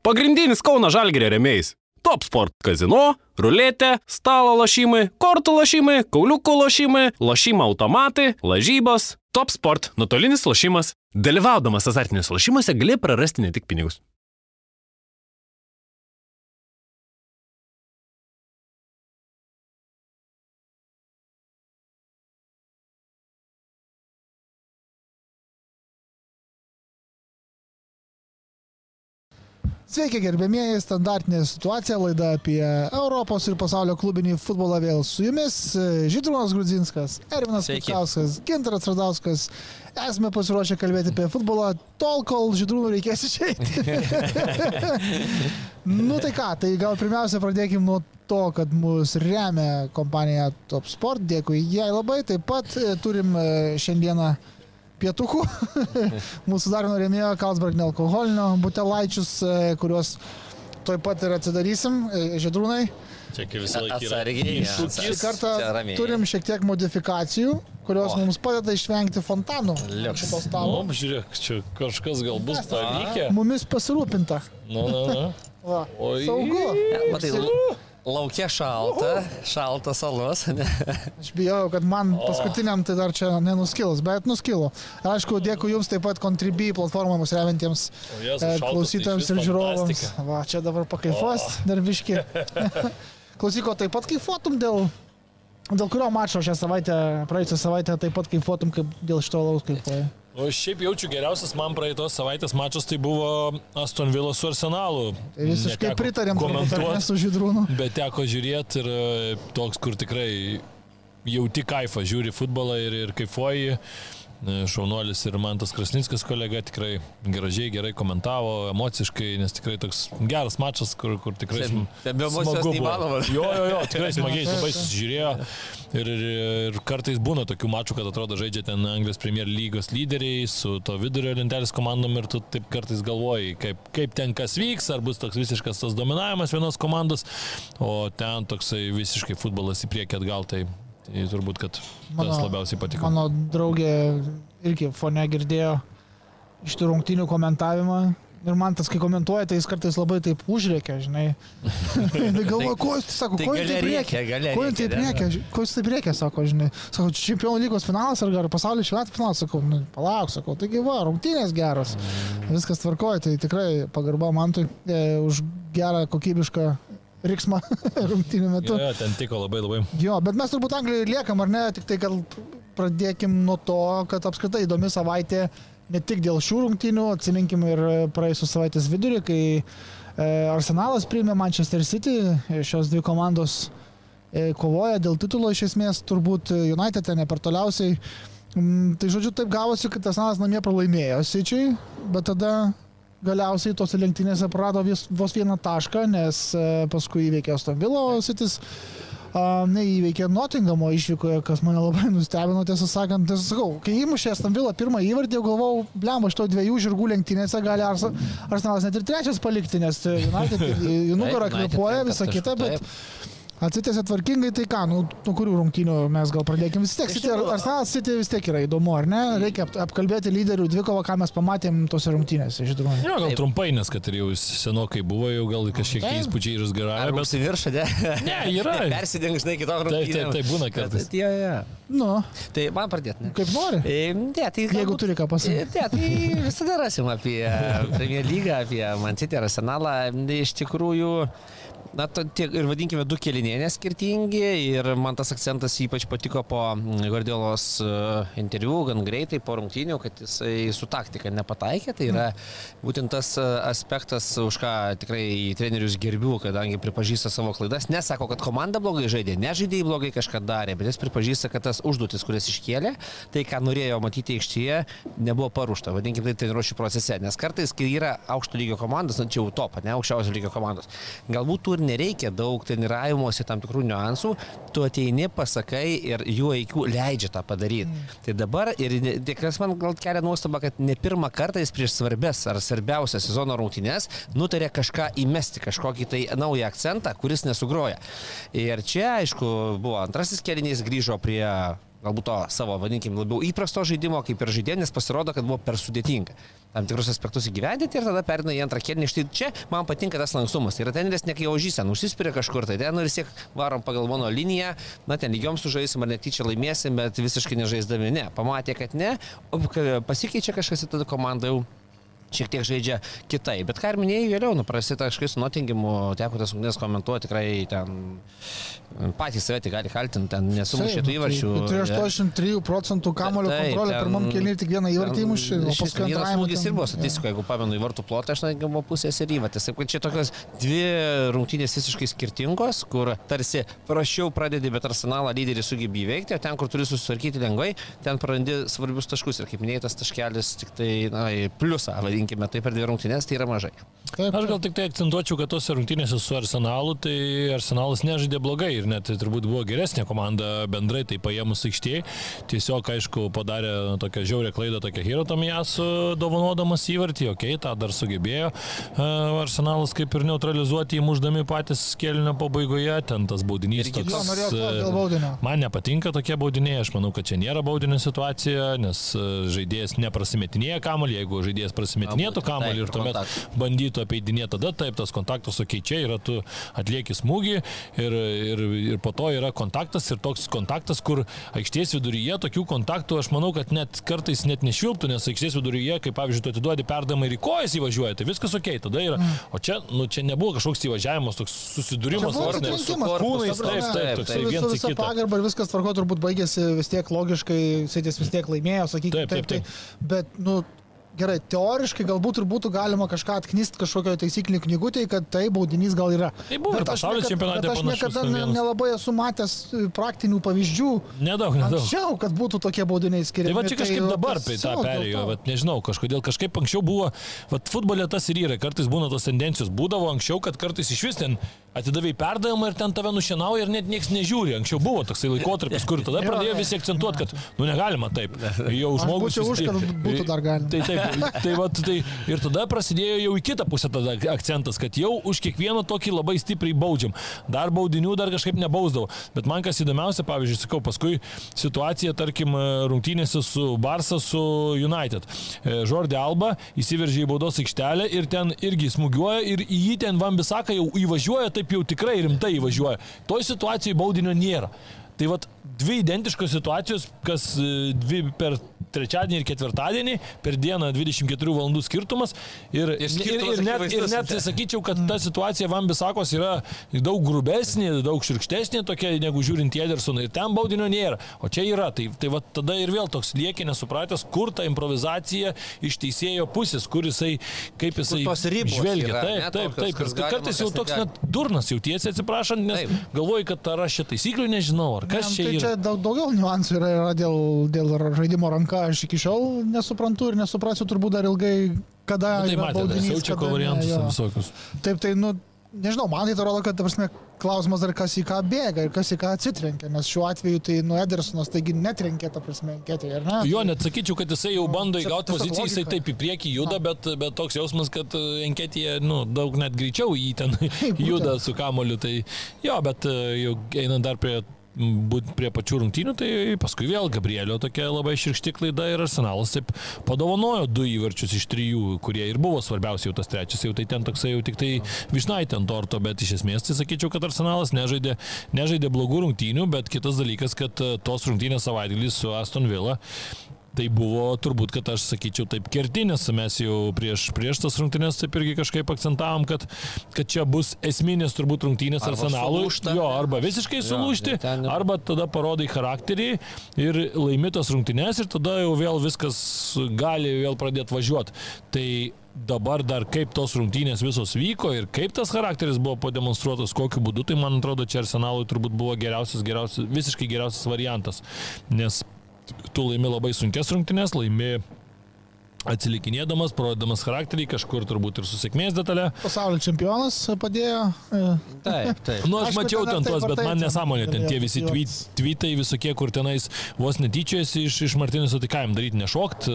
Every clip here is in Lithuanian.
Pagrindinis Kauno Žalgėrio remėjais. Top Sport - kazino, ruletė, stalo lošimai, kortų lošimai, kauliukų lošimai, lošimo automatai, lažybos. Top Sport - nuotolinis lošimas. Dalyvaudamas azartiniuose lošimuose gali prarasti ne tik pinigus. Sveiki, gerbėmieji, standartinė situacija, laida apie Europos ir pasaulio klubinį futbolą vėl su jumis. Žydrūnas Grudzinskas, Ervinas Kitkauskas, Gintaras Radauskas. Esame pasiruošę kalbėti apie futbolą tol, kol Žydrūnų reikės išeiti. nu tai ką, tai gal pirmiausia pradėkime nuo to, kad mus remia kompanija Top Sport. Dėkui jai labai. Taip pat e, turim e, šiandieną pietukų. Mūsų dar norėmėjo Kalsberg nealkoholinio butelaičius, e, kuriuos toj pat ir atsidarysim, e, žydrūnai. Čia kaip visą laiką. Atsargiai. Šį kartą turim šiek tiek modifikacijų, kurios o. mums padeda išvengti fontanų. Šito stalo. Nu, žiūrėk, čia kažkas gal bus pavykę. Mumis pasirūpinta. Na, na, na. Va, saugu. Ja, matai, Laukia šalta, šaltas salos. Aš bijau, kad man paskutiniam tai dar čia nenuskils, bet nuskilo. Aišku, dėkui Jums taip pat Contribui platformoms remiantiems e, klausytojams tai ir žiūrovams. Va, čia dabar pakaifuos, dar viški. Klausyko, taip pat kaifuotum dėl, dėl kurio mačo šią savaitę, praėjusią savaitę taip pat kaifuotum kaip dėl šito laus kaifuoja. O šiaip jaučiu geriausias man praeitos savaitės mačas tai buvo Aston Villa su Arsenalu. Tai visiškai pritarėm komentuoti su Žydrūnu. Bet teko žiūrėti ir e, toks, kur tikrai jauti kaifą, žiūri futbolą ir, ir kaifuoji. E, šaunuolis ir Mantas Krasnickas kolega tikrai gražiai, gerai komentavo, emociškai, nes tikrai toks geras mačas, kur, kur tikrai be emocijos neįmanoma. Jo, jo, jo, tikrai smagiai, labai susižiūrėjo. Ir, ir, ir kartais būna tokių mačų, kad atrodo žaidžia ten Anglijos Premier lygos lyderiai su to vidurio lentelės komandom ir tu taip kartais galvoji, kaip, kaip ten kas vyks, ar bus toks visiškas tas dominavimas vienos komandos, o ten toksai visiškai futbolas į priekį atgal. Tai Tai turbūt, kad mano, tas labiausiai patiko. Mano draugė irgi fone girdėjo iš tų rungtinių komentavimą. Ir man tas, kai komentuoja, tai jis kartais labai taip užrėkia, žinai. tai galvoja, ko jis, sako, tai ko jis taip rėkia? Ko jis taip rėkia? Ko jis taip rėkia, sako, žinai. Sako, čempionų lygos finalas ar pasaulio čempionato finalas, sakau, nu, palauk, sakau, taigi va, rungtynės geros. Viskas tvarkoja, tai tikrai pagarba man tai e, už gerą kokybišką riksmą rungtynių metu. Jo, ten tiko labai labai. Jo, bet mes turbūt Anglijoje liekam, ar ne, tik tai gal pradėkim nuo to, kad apskritai įdomi savaitė ne tik dėl šių rungtynių, atsiminkim ir praėjusios savaitės vidurį, kai e, Arsenalas priėmė Manchester City, šios dvi komandos e, kovoja dėl titulo iš esmės, turbūt United ne per toliausiai. Mm, tai žodžiu, taip gavosi, kad Arsenalas namie pralaimėjo Sičiui, bet tada galiausiai tose lenktynėse prarado vos vieną tašką, nes e, paskui įveikė Stamvilo Sitis. Uh, neįveikė Nottingamo išvykoje, kas mane labai nustebino, tiesą sakant, nes sakau, kai įmušė Stamvilą pirmą įvartį, jau galvojau, blemba, iš to dviejų žirgų lenktynėse gali Arsenalas net ir trečias palikti, nes United į nugarą kvepuoja, visą kitą, bet... Taip Atsitėsi tvarkingai, tai ką, nu, nuo kurių rungtynių mes gal pradėkime vis tiek. City, Arsenalas City vis tiek yra įdomu, ar ne? Reikia apkalbėti lyderių dvikovą, ką mes pamatėm tose rungtynėse, žinoma. Jo, gal trumpai, nes kad ir jau senokai buvo, jau gal kažkiek įspūdžiai ir išgaravę. Bet užsiviršė, ne? Ne, yra. Persideng, žinai, kitom rungtynėm. Taip, taip, taip būna kartais. Tai, ja, ja. Nu. Tai man pradėti, ne? Kaip nori. E, ne, tai galbūt, Jeigu turi ką pasakyti. Ne, tai visada rasim apie Premier lygą, apie Man City ir Arsenalą. Iš tikrųjų, na, tiek ir vadinkime du kelinėje skirtingi ir man tas akcentas ypač patiko po mm, Guardiolos e, interviu, gan greitai po rungtynių, kad jisai su taktika nepataikė, tai yra būtent tas e, aspektas, už ką tikrai trenerius gerbiu, kadangi pripažįsta savo klaidas, nesako, kad komanda blogai žaidė, nežaidėjai blogai kažką darė, bet jis pripažįsta, kad tas užduotis, kuris iškėlė, tai ką norėjo matyti aikštyje, nebuvo paruošta, vadinkime tai treniruočio procese, nes kartais, kai yra aukšto lygio komandos, na čia jau top, ne aukščiausio lygio komandos, galbūt tų ir nereikia daug treniravimuose tam tikrų niuansų, tu ateini, pasakai ir jų aikių leidžia tą padaryti. Mm. Tai dabar ir tik kas man gal kelia nuostaba, kad ne pirmą kartą jis prieš svarbės ar svarbiausias sezono rungtynės nutarė kažką įmesti, kažkokį tai naują akcentą, kuris nesugroja. Ir čia, aišku, buvo antrasis kelinys, grįžo prie galbūt to savo, vadinkim, labiau įprasto žaidimo, kaip ir žaidėjo, nes pasirodo, kad buvo per sudėtinga tam tikrus aspektus įgyvendinti ir tada perina į antrą kėlinį. Štai čia man patinka tas lankstumas. Tai yra teneris ne kai ožys, užsispiria kažkur, tai ten ir siek varom pagal mano liniją, na ten lygiom sužaisim ar netyčia laimėsim, bet visiškai nežaisdami ne. Pamatė, kad ne, pasikeičia kažkas ir tada komanda jau šiek tiek žaidžia kitai. Bet ką ir minėjai vėliau, nu, prasideda kažkaip su Notingimu, teko tas rungtynės komentuoti, tikrai ten patys save tik gali kaltinti, ten nesumušė tų įvarčių. Tai 83 procentų kamulio kontrolė pirmam keliui tik vieną įvartį įmušė, o paskui antrajame. Smūgis ir buvo statistikoje, jeigu pamenu į vartų plotą, netgi buvo pusės ir įvartis. Taip, kad čia tokios dvi rungtynės visiškai skirtingos, kur tarsi prašiau pradedi, bet arsenalą lyderį sugebė įveikti, o ten, kur turi susitvarkyti lengvai, ten prarandi svarbius taškus. Ir kaip minėtas taškelis, tik tai, na, pliusą, vadinasi pavadinkime tai per dvi rungtynės, tai yra mažai. Taip, aš gal tik tai akcentuočiau, kad tose rungtynėse su Arsenalu, tai Arsenalas nežaidė blogai ir net tai turbūt buvo geresnė komanda bendrai, tai paėmus aikštėje. Tiesiog, aišku, padarė tokią žiaurę klaidą, tokią Hiro Tomijasu, dovanodamas įvartį, okei, okay, tą dar sugebėjo Arsenalas kaip ir neutralizuoti, įmuždami patys kelnio pabaigoje, ten tas baudinys toks. E, man nepatinka tokie baudiniai, aš manau, kad čia nėra baudinė situacija, nes e, žaidėjas neprasimetinėja kamuolį, jeigu žaidėjas prasimetinėtų kamuolį ir tuomet bandytų apeidinėti, tada taip, tas kontaktas, okei, okay, čia yra tu atlieki smūgį ir, ir, ir po to yra kontaktas ir toks kontaktas, kur aikštės viduryje tokių kontaktų aš manau, kad net kartais net nešvilptų, nes aikštės viduryje, kaip pavyzdžiui, tu atiduodi perdamą ir į kojas įvažiuoja, tai viskas ok, tada yra. Mm. O čia, nu, čia nebuvo kažkoks įvažiavimas, toks susidūrimas, vos ne su kūnais, taip, taip, toksai vienas į kitą. Pagarba ir viskas tvarko turbūt baigėsi vis tiek logiškai, Sėdės vis tiek laimėjo, sakykime. Taip, taip, taip. taip. Bet, nu, gerai, teoriškai galbūt ir būtų galima kažką atknyst kažkokio taisyklių knygutėje, kad tai baudinys gal yra. Tai buvo ir pasaulio čempionate. Bet aš niekada ne, nelabai esu matęs e, praktinių pavyzdžių. Nedaug, nedaug. Anksčiau, kad būtų tokie baudiniai skiriami. Tai va čia tai kažkaip tai, dabar tai tą perėjo, bet nežinau, kažkodėl kažkaip anksčiau buvo, va futbolė tas ir yra, kartais būna tos tendencijos, būdavo anksčiau, kad kartais iš vis ten atidavai perdavimą ir ten tave nušienauja ir net niekas nežiūri. Anksčiau buvo toksai laikotarpis, kur tada pradėjo visi akcentuoti, kad nu negalima taip. Jau žmogus. Aš už, kad būtų dar galima. Tai, taip, tai, va, tai ir tada prasidėjo jau į kitą pusę tada akcentas, kad jau už kiekvieną tokį labai stipriai baudžiam. Dar baudinių dar kažkaip nebausdavau. Bet man kas įdomiausia, pavyzdžiui, sakau, paskui situacija, tarkim, rungtynėse su Barsa, su United. Žordė Alba įsiveržė į baudos aikštelę ir ten irgi smūgiuoja ir į jį ten Vambisaka jau įvažiuoja taip jau tikrai rimtai įvažiuoja. Toj situacijai baudinio nėra. Tai vad dvi identiškos situacijos, kas e, dvi per trečiadienį ir ketvirtadienį, per dieną 24 valandų skirtumas. Ir, ir, ir, ir net, ir net sakyčiau, kad ta situacija Vambisakos yra daug grubesnė, daug širkštesnė tokia, negu žiūrint Edersoną. Ir ten baudinio nėra. O čia yra. Tai, tai va, tada ir vėl toks liekė nesupratęs, kur ta improvizacija iš teisėjo pusės, kur jisai, kaip jisai žvelgia. Yra, taip, taip, taip. Ir kartais jau toks net durnas jautiesi, atsiprašant, nes taip. galvoji, kad ar aš čia taisyklių nežinau, ar kas čia tai yra. Čia daug, daugiau niuansų yra, yra dėl, dėl žaidimo ranka, aš iki šiol nesuprantu ir nesuprasiu turbūt dar ilgai, kada nu, tai yra matė, baudinys. Siaučiako variantus ne, visokius. Taip, tai, nu, nežinau, man tai atrodo, kad, ta prasme, klausimas dar kas į ką bėga ir kas į ką atsitrenkia, nes šiuo atveju tai nu Edersonas taigi netrenkė, ta prasme, ketė, ar ne? Jo, net sakyčiau, kad jisai jau bando įgauti poziciją, jisai taip į priekį juda, bet, bet toks jausmas, kad enketėje, nu, daug net greičiau jį ten juda su kamoliu, tai jo, bet jau einant dar prie būti prie pačių rungtynių, tai paskui vėl Gabrielio tokia labai širkšti klaida ir arsenalas taip padovanojo du įvarčius iš trijų, kurie ir buvo svarbiausi jau tas trečias, jau tai ten toksai jau tik tai višnaitė ant torto, bet iš esmės tai sakyčiau, kad arsenalas nežaidė, nežaidė blogų rungtynių, bet kitas dalykas, kad tos rungtynės savaitgalį su Aston Villa Tai buvo turbūt, kad aš sakyčiau taip kertinis, mes jau prieš, prieš tas rungtynės taip irgi kažkaip akcentavom, kad, kad čia bus esminės turbūt rungtynės arba arsenalui. Sulūžta, jo, arba visiškai sulūžti, jo, ten... arba tada parodai charakterį ir laimėtas rungtynės ir tada jau vėl viskas gali vėl pradėti važiuoti. Tai dabar dar kaip tos rungtynės visos vyko ir kaip tas charakteris buvo pademonstruotas, kokiu būdu, tai man atrodo, čia arsenalui turbūt buvo geriausias, geriausias, visiškai geriausias variantas. Nes tu laimi labai sunkes rungtynės, laimi atsilikinėdamas, parodydamas charakterį, kažkur turbūt ir su sėkmės detalė. Pasaulio čempionas padėjo. e, Taip, taip. Nu, aš Aišku, mačiau ten tuos, bet man nesąmonė, ten tie visi tweet, tweetai visokie, kur tenais vos netyčiasi iš, iš Martinės, jam daryti, nešokt,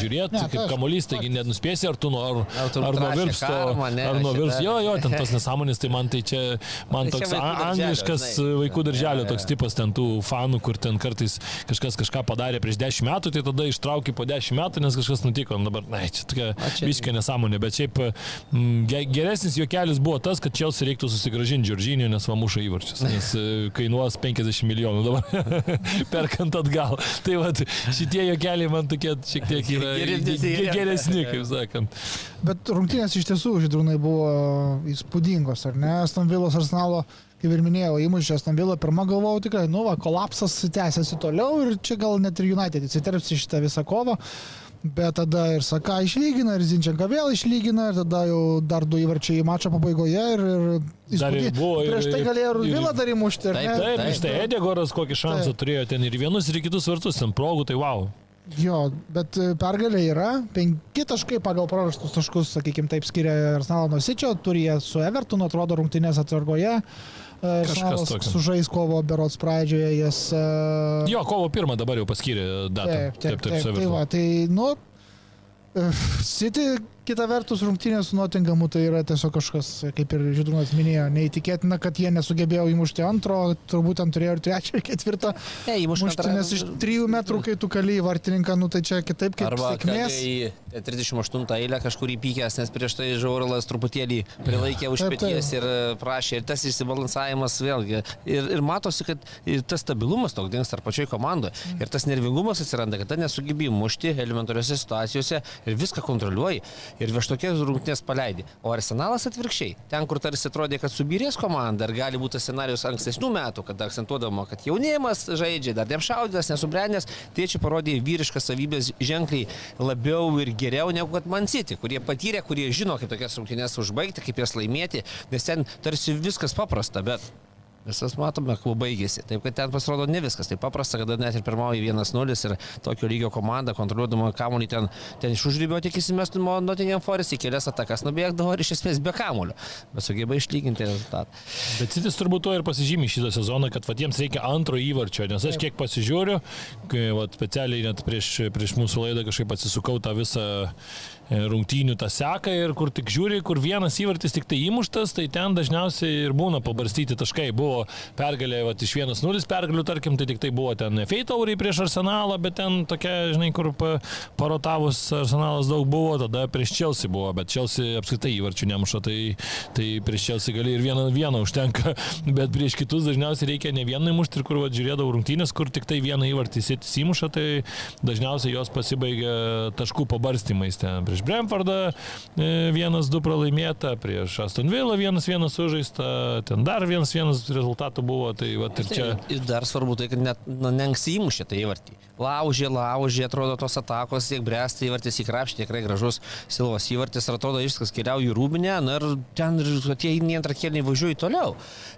žiūrėti, Ne, kaip tai aš- kamuolys, taigi nenuspėsi, ar tu nuo, ar, ar nuo virpsto, ar nuo virpsto, jo, jo, ten tas nesąmonės, tai man tai čia, man Tai toks angliškas vaikų darželio toks tipas, ten tų fanų, kur ten kartais kažkas kažką padarė prieš 10 metų, tai tada ištraukė po 10 metų, nes kažkas nutiko, nu dabar, na, čia tokia viškė nesąmonė, bet šiaip mm, ge- geresnis juokelis buvo tas, kad Čelsi reiktų susigražinti Džordžinį, nes va muša įvarčius, nes e, kainuos 50 milijonų dabar perkant atgal. Tai va, šitie juokeliai man tokie šiek tiek yra Geresni, kaip sakant. Bet rungtynės iš tiesų žydrūnai buvo įspūdingos, ar ne? Stamvilos arsenalo, kaip ir minėjau, įmušė Stamvilą, pirmą galvojau tikrai, nu, va, kolapsas tęsiasi toliau ir čia gal net ir United įsiterps į šitą visą kovą. Bet tada ir Saka išlygina, ir Zinčenka vėl išlygina, ir tada jau dar du įvarčiai į mačą pabaigoje. Ir, ir Dar ir buvo ir- Prieš tai galėjo ir Vilą dar įmušti. ar Taip, ne? Taip, Taip, iš tai Edegoras kokį šansą Taip. turėjo ten ir vienus, ir kitus vartus, ten progų, tai wow. Jo, bet e, pergalė yra. Penki taškai pagal prarastus taškus, sakykime, taip skiria Arsenalą nuo Sičio, turi jie su Evertonu, atrodo, rungtynės atsargoje. E, Arsenalas tokio. sužais kovo berots pradžioje, jas... e, Jo, kovo pirmą dabar jau paskyrė datą. Taip, taip, taip. taip, su tai, Evertonu. va, tai, nu, e, City kita vertus rungtynės su Nottingamu tai yra tiesiog kažkas, kaip ir Žydrūnas minėjo, neįtikėtina, kad jie nesugebėjo įmušti antro, turbūt ant turėjo ir trečią, ir ketvirtą. Ne, įmušti Mušti, nes iš trijų metrų, kai tu kali į vartininką, nu tai čia kitaip kaip Arba sėkmės. į 38 eilę kažkur įpykęs, nes prieš tai Žauralas truputėlį prilaikė už pėties ir e, prašė. Ir tas išsibalansavimas vėlgi. Ir, ir matosi, kad ir tas stabilumas toks dingsta ar pačioj komandoje. Ir tas nervingumas atsiranda, kad ten nesugebėjai mušti elementariose situacijose ir viską kontroliuoji. Ir virš tokias rungtynės paleidi. O arsenalas atvirkščiai. Ten, kur tarsi atrodė, kad subirės komanda, ir gali būti scenarius ankstesnių metų, kad akcentuodama, kad jaunimas žaidžia, dar neapšaudytas, nesubrendęs, čia parodė vyriškas savybės ženkliai labiau ir geriau negu kad Man City, kurie patyrė, kurie žino, kaip tokias rungtynės užbaigti, kaip jas laimėti, nes ten tarsi viskas paprasta, bet Visas matome, kuo baigėsi. Taip, kad ten pasirodo ne viskas taip paprasta, kada net ir pirmauja 1-0 ir tokio lygio komanda, kontroliuodama kamuolį ten, ten iš užrybio tik įsimestų Nottingham Forest į kelias atakas nubėgdavo ir iš esmės be kamulio. Bet sugeba išlyginti rezultatą. Bet Citis turbūt to ir pasižymė šitą sezoną, kad vat, jiems reikia antro įvarčio, nes aš kiek pasižiūriu, kai vat, specialiai net prieš, prieš mūsų laidą kažkaip atsisukau tą visą e, rungtynių tą seką ir kur tik žiūri, kur vienas įvartis tik tai įmuštas, tai ten dažniausiai ir būna pabarstyti taškai. Buvo pergalė vat, iš 1-0 pergalių, tarkim, tai tik tai buvo ten feitauriai prieš arsenalą, bet ten tokia, žinai, kur pa, parotavus arsenalas daug buvo, tada prieš Chelsea buvo, bet Chelsea apskritai įvarčių nemuša, tai, tai prieš Chelsea gali ir vieną, vieną užtenka, bet prieš kitus dažniausiai reikia ne vieną įmušti ir kur vat, žiūrėdavau rungtynės, kur tik tai vieną įvartį įmuša, tai dažniausiai jos pasibaigia taškų pabarstymais. Ten prieš Brentfordą e, vienas du pralaimėta, prieš Aston Villa vienas vienas sužaista, ten dar vienas vienas rezultatų buvo, tai vat, ir čia... Ir dar svarbu tai, kad net na, neanksti įmušė tai įvartį. Laužė, laužė, atrodo tos atakos, tiek bręsta įvartis į krapštį, tikrai gražus Silvos įvartis, atrodo viskas keliauja į rūbinę, na ir ten tie į antrą kėlinį važiuoja toliau.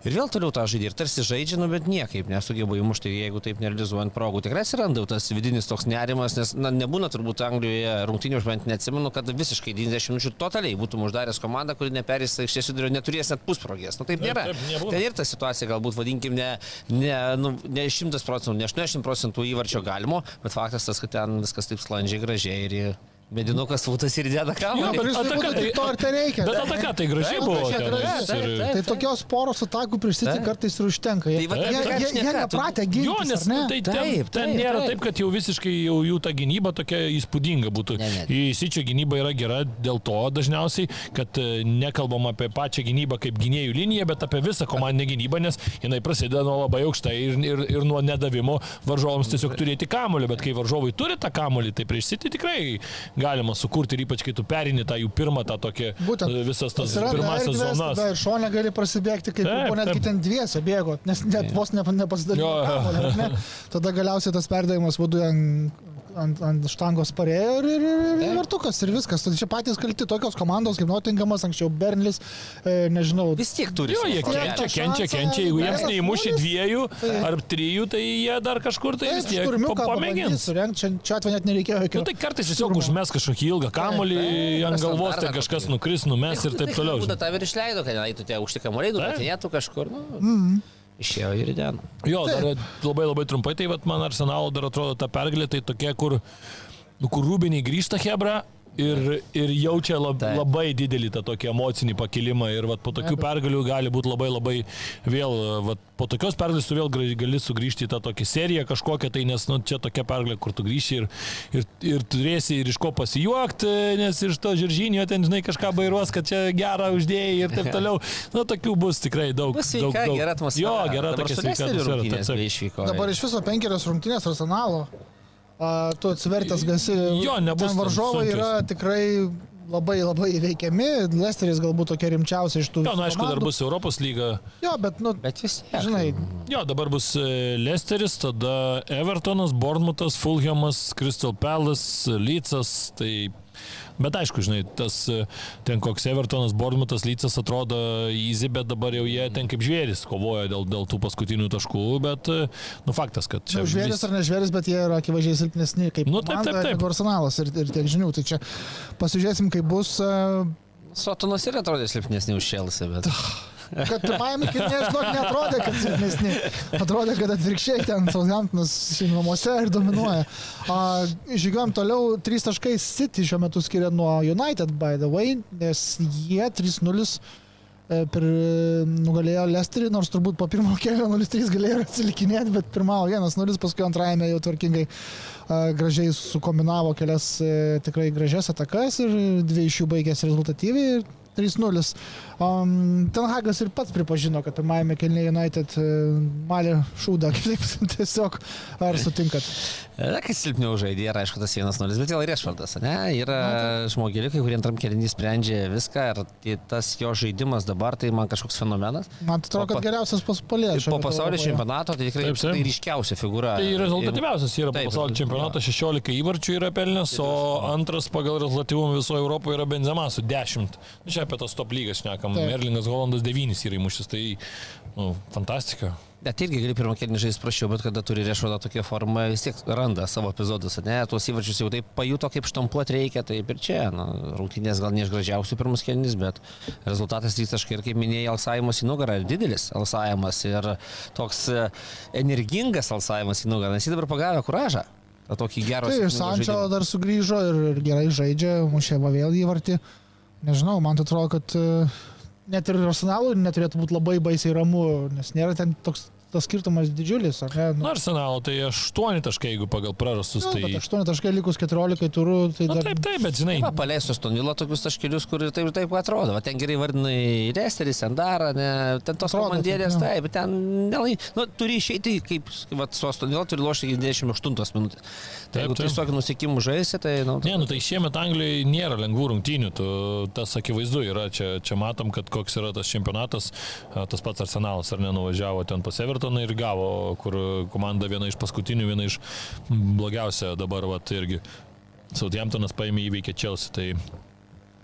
Ir vėl toliau tą žaidė, ir tarsi žaidžia, nu, bet niekaip nesugeba įmušti, jeigu taip nerealizuojant progų. Tikrai atsiranda tas vidinis toks nerimas, nes na, nebūna turbūt Anglijoje rungtynių, aš bent neatsimenu, kad visiškai 90 minučių totaliai būtum uždaręs komandą, kuri neperės aikštės vidurio, neturės net pusprogės. Nu taip Taip, nėra. taip, nebūna. Ten ir ta situacija galbūt, vadinkim, ne, ne, nu, ne 100 procentų, ne 80 procentų įvarčio galimo, bet faktas tas, kad ten viskas taip sklandžiai, gražiai ir medinukas būtas ir dėda Jo, kamuolį. bet Kuris ataka tai- tik to ir tai reikia. Bet ataka tai gražiai buvo. gražiai, ir- taip, taip. Tai tokios poros atakų Taip. kartais ir užtenka. Jie, Tai jie, ką jie, jie šnekėtų? nepratę Jo, gintis, nes ar ne? tai ten, Taip, ten taip, nėra taip. taip, kad jau visiškai jau jų ta gynyba tokia įspūdinga būtų. Ne, ne. Į Sičio gynyba yra gera dėl to dažniausiai, kad e, nekalbam apie pačią gynybą kaip gynėjų liniją, bet apie visą komandinę gynybą, nes jinai prasideda nuo labai aukštai ir, ir, ir nuo nedavimo varžovams tiesiog turėti kamolį, bet kai varžovai turi tą kamolį, tai prieš City tikrai galima sukurti ir ypač kai tu perini tą jų pirmą tą tokį Būtent. e, visas tas pirmasis erdvės, zonas. Tada ir šonė gali prasibėgti, kaip Taip, buvo netgi ten dviese bėgo, nes net vos ne, nepasidarė. Tada galiausiai tas perdavimas vadu ant ant, ant štangos parėjo ir, ir, ir, ir vartukas ir viskas. Tai čia patys kalti tokios komandos kaip Nottingamas, anksčiau Bernlis, e, nežinau. Vis tiek turi. Jo, jie kenčia, kenčia, kenčia, jeigu jiems neįmuši dviejų Tai- ar trijų, tai jie dar kažkur tai vis tiek pamėgins čia, čia atveju net nereikėjo Nu, jokio. tai kartais tiesiog užmes kažkokį ilgą kamolį ant galvos, tai kažkas nukris, numes ir taip toliau. Būda žinai. tą ir išleido, kad eitų tie aukšti kamuoliai, du Taip. metinėtų kažkur. Nu, Mm. Išėjo ir ten. Jo, dar labai labai trumpai, tai vat, man arsenalo dar atrodo ta pergalė, tai tokia, kur, nu, kur rūbiniai grįžta Hebra. Ir, ir jaučia lab, Taip. labai didelį tą tokį emocinį pakilimą ir vat, po tokių pergalių gali būti labai labai vėl, vat, po tokios pergalės tu vėl gali sugrįžti į tą tokį seriją kažkokią, tai nes nu, čia tokia pergalė, kur tu grįši ir, ir, ir turėsi ir iš ko pasijuokti, nes iš to žiržinio ten, žinai, kažką bairuos, kad čia gerą uždėjai ir taip toliau. Nu, tokių bus tikrai daug. Bus daug, sveika, daug. gera atmosfera. Jo, gera tokia sveika atmosfera. Dabar iš viso penkerios rungtynės arsenalo. A, tu atsivertęs gasi. Jo, nebus Ten varžovai sunkios. yra tikrai labai labai įveikiami. Lesteris galbūt tokia rimčiausia iš tų. Jo, na, aišku, dar komandų. bus Europos lyga. Jo, bet, nu, Bet vis tiek. žinai, Jo, dabar bus e, Leicesteris, tada Evertonas, Bournemouthas, Fulhamas, Crystal Palace, Lycas. Tai... Bet aišku, žinai, tas e, ten koks Evertonas, Bournemouthas, Lycas atrodo easy, bet dabar jau jie ten kaip žvėris kovoja dėl, dėl tų paskutinių taškų, bet, e, nu, faktas, kad čia... nu, žvėris vis- ar ne žvėris, bet jie yra akivaizdžiai silpnesni kaip Nu, taip, taip, taip. negu arsenalas ir, ir tiek žinių. Tai čia pasižiūrėsim, kaip bus. a, Sotonas ir atrodė silpnesni už Šelsą, bet... Kad pirmajame kilnė, žinok, netrodė, kad silpnesni. Atrodė, kad atvirkščiai ten Southamptonas namuose ir dominuoja. A, Žygiuojam toliau, 3 taškai City šiuo metu skiria nuo United, by the way, nes jie 3-0 e, per nugalėjo Lesterį, nors turbūt po pirmo kelio 0-3 galėjo atsilikinėti, bet pirmavo 1-0, paskui antrajame jau tvarkingai a, gražiai sukombinavo kelias e, tikrai gražias atakas ir dvi iš jų baigėsi rezultatyviai. ir 3-0. Um, Ten Hagas ir pats pripažino, kad pirmajame kelnyje United e, malė šūdą, kitaip tiesiog. Ar sutinkat? Na, kai silpniau žaidė, ir aišku, tas 1-0, bet vėl Rešvardas, ne? Yra žmogeliukai, kurie antram kelinį sprendžia viską ir tai tas jo žaidimas dabar, tai man kažkoks fenomenas. Man atrodo, kad geriausias. Ir po pasaulio čempionato tai tikrai Taip, taip. tai ryškiausia figūra. Tai rezultatyviausias yra po Taip, pasaulio ir- čempionato, 16 įvarčių yra pelnęs, o antras pagal rezultatyvumą visoje Europoje yra Benzema su 10. Nu, čia apie tas top lygas šnekam. Taip. Merlingas Holandas 9 yra įmušęs, tai nu, fantastika. Net irgi gali pirmą kėlinį žaisti prašiau, bet kada turi Rešvardą tokią formą, vis tiek randa savo epizodus, ne? Tuos įvarčius jau taip pajuto, kaip štampuoti reikia, taip ir čia. Na, rungtynės gal ne iš gražiausių pirmus kėlinis, bet rezultatas 3 taškai ir kaip minėjai, alsavimas į nugarą, didelis alsavimas ir toks e, energingas alsavimas į nugarą, nes jis dabar pagavė kuražą. Tokį gerą Tai ir Sančio dar sugrįžo ir, ir gerai žaidžia, mušė va vėl įvartį. Nežinau, man atrodo, kad e, net ir arsenalui neturėtų būti labai baisiai ramu, nes nėra ten toks tas skirtumas didžiulis, ne? Na, arsenalo, tai 8 taškai, jeigu pagal prarastus, Nu, tai... bet 8 taškai likus 14 turų, tai Na, dar... taip, taip, bet žinai, Va, paleisiu Stonilo tokius taškelius, kur ir taip, ir taip atrodo. Va, ten gerai vardinai Resteris, Sandara, ne, ten tos Atrodo, komandėlės, taip, taip, bet ten nelai, nu, turi išeiti, kaip va, su Stonilo turi lošti iki 28 minutės. Tai Taip, jeigu tu tiesiog nusikimų žaisi, tai, na, Ne, nu tai šiemet Anglijoje nėra lengvų rungtynių, tu, tas akivaizdu yra, čia, čia matom, kad koks yra tas čempionatas, tas pats Arsenalas ar nenuvažiavo ten pas Evertoną ir gavo, kur komanda viena iš paskutinių, viena iš blogiausia dabar, vat irgi. Southamptonas paėmė įveikė Chelsea, tai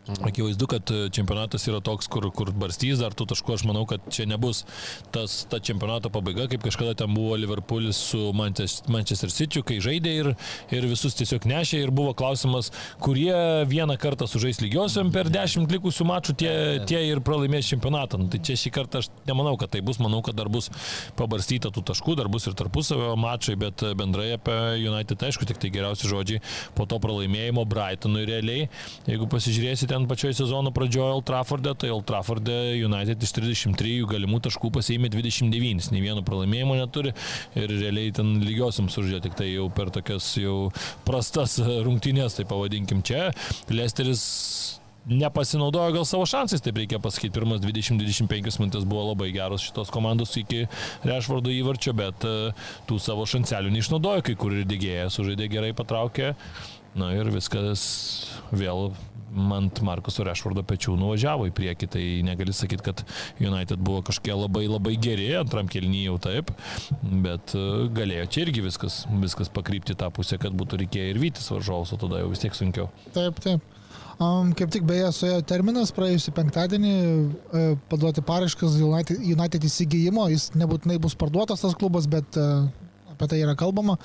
Akivaizdu, kad e, čempionatas yra toks, kur, kur barstys dar tų taškų. Aš manau, kad čia nebus tas, ta čempionato pabaiga, kaip kažkada ten buvo Liverpoolis su Manchester, Manchester City, kai žaidė ir, ir visus tiesiog nešė. Ir buvo klausimas, kurie vieną kartą sužais lygiosiam per dešimt likusių mačų, tie, tie ir pralaimės čempionatą. Nu, tai čia šį kartą aš nemanau, kad tai bus. Manau, kad dar bus pabarstyta tų taškų, dar bus ir tarpusavio mačai, bet bendrai apie United, aišku, tik tai geriausi žodžiai po to pralaimėjimo Brightonui realiai. Jeigu pasižiūrėsite ten pačioje sezono pradžioje Old Trafford'e, tai Old Trafford'e United iš 33 galimų taškų pasiėmė 29, nei vieno pralaimėjimo neturi ir realiai ten lygiosiam sužė tik tai jau per tokias jau prastas rungtynės, tai pavadinkim čia. Lesteris nepasinaudojo gal savo šansais, taip reikia pasakyti. Pirmas 20-25 minutės buvo labai geros šitos komandos iki Rešvardo įvarčio, bet e, tų savo šanselių neišnaudojo, kai kur ir dėgėjas sužaidė gerai, patraukė. Na ir viskas vėl ant Markuso Rešvardo pečių nuvažiavo į priekį, tai negali sakyti, kad United buvo kažkokie labai labai geri, antram kelnyje jau taip, bet e, galėjo čia irgi viskas, viskas pakrypti tą pusę, kad būtų reikėję ir vytis varžovus, o tada jau vis tiek sunkiau. Taip, taip. Um, kaip tik beje, suėjo terminas praėjusį penktadienį e, paduoti paraiškas United, United įsigijimo, jis nebūtinai bus parduotas tas klubas, bet e, apie tai yra kalbama.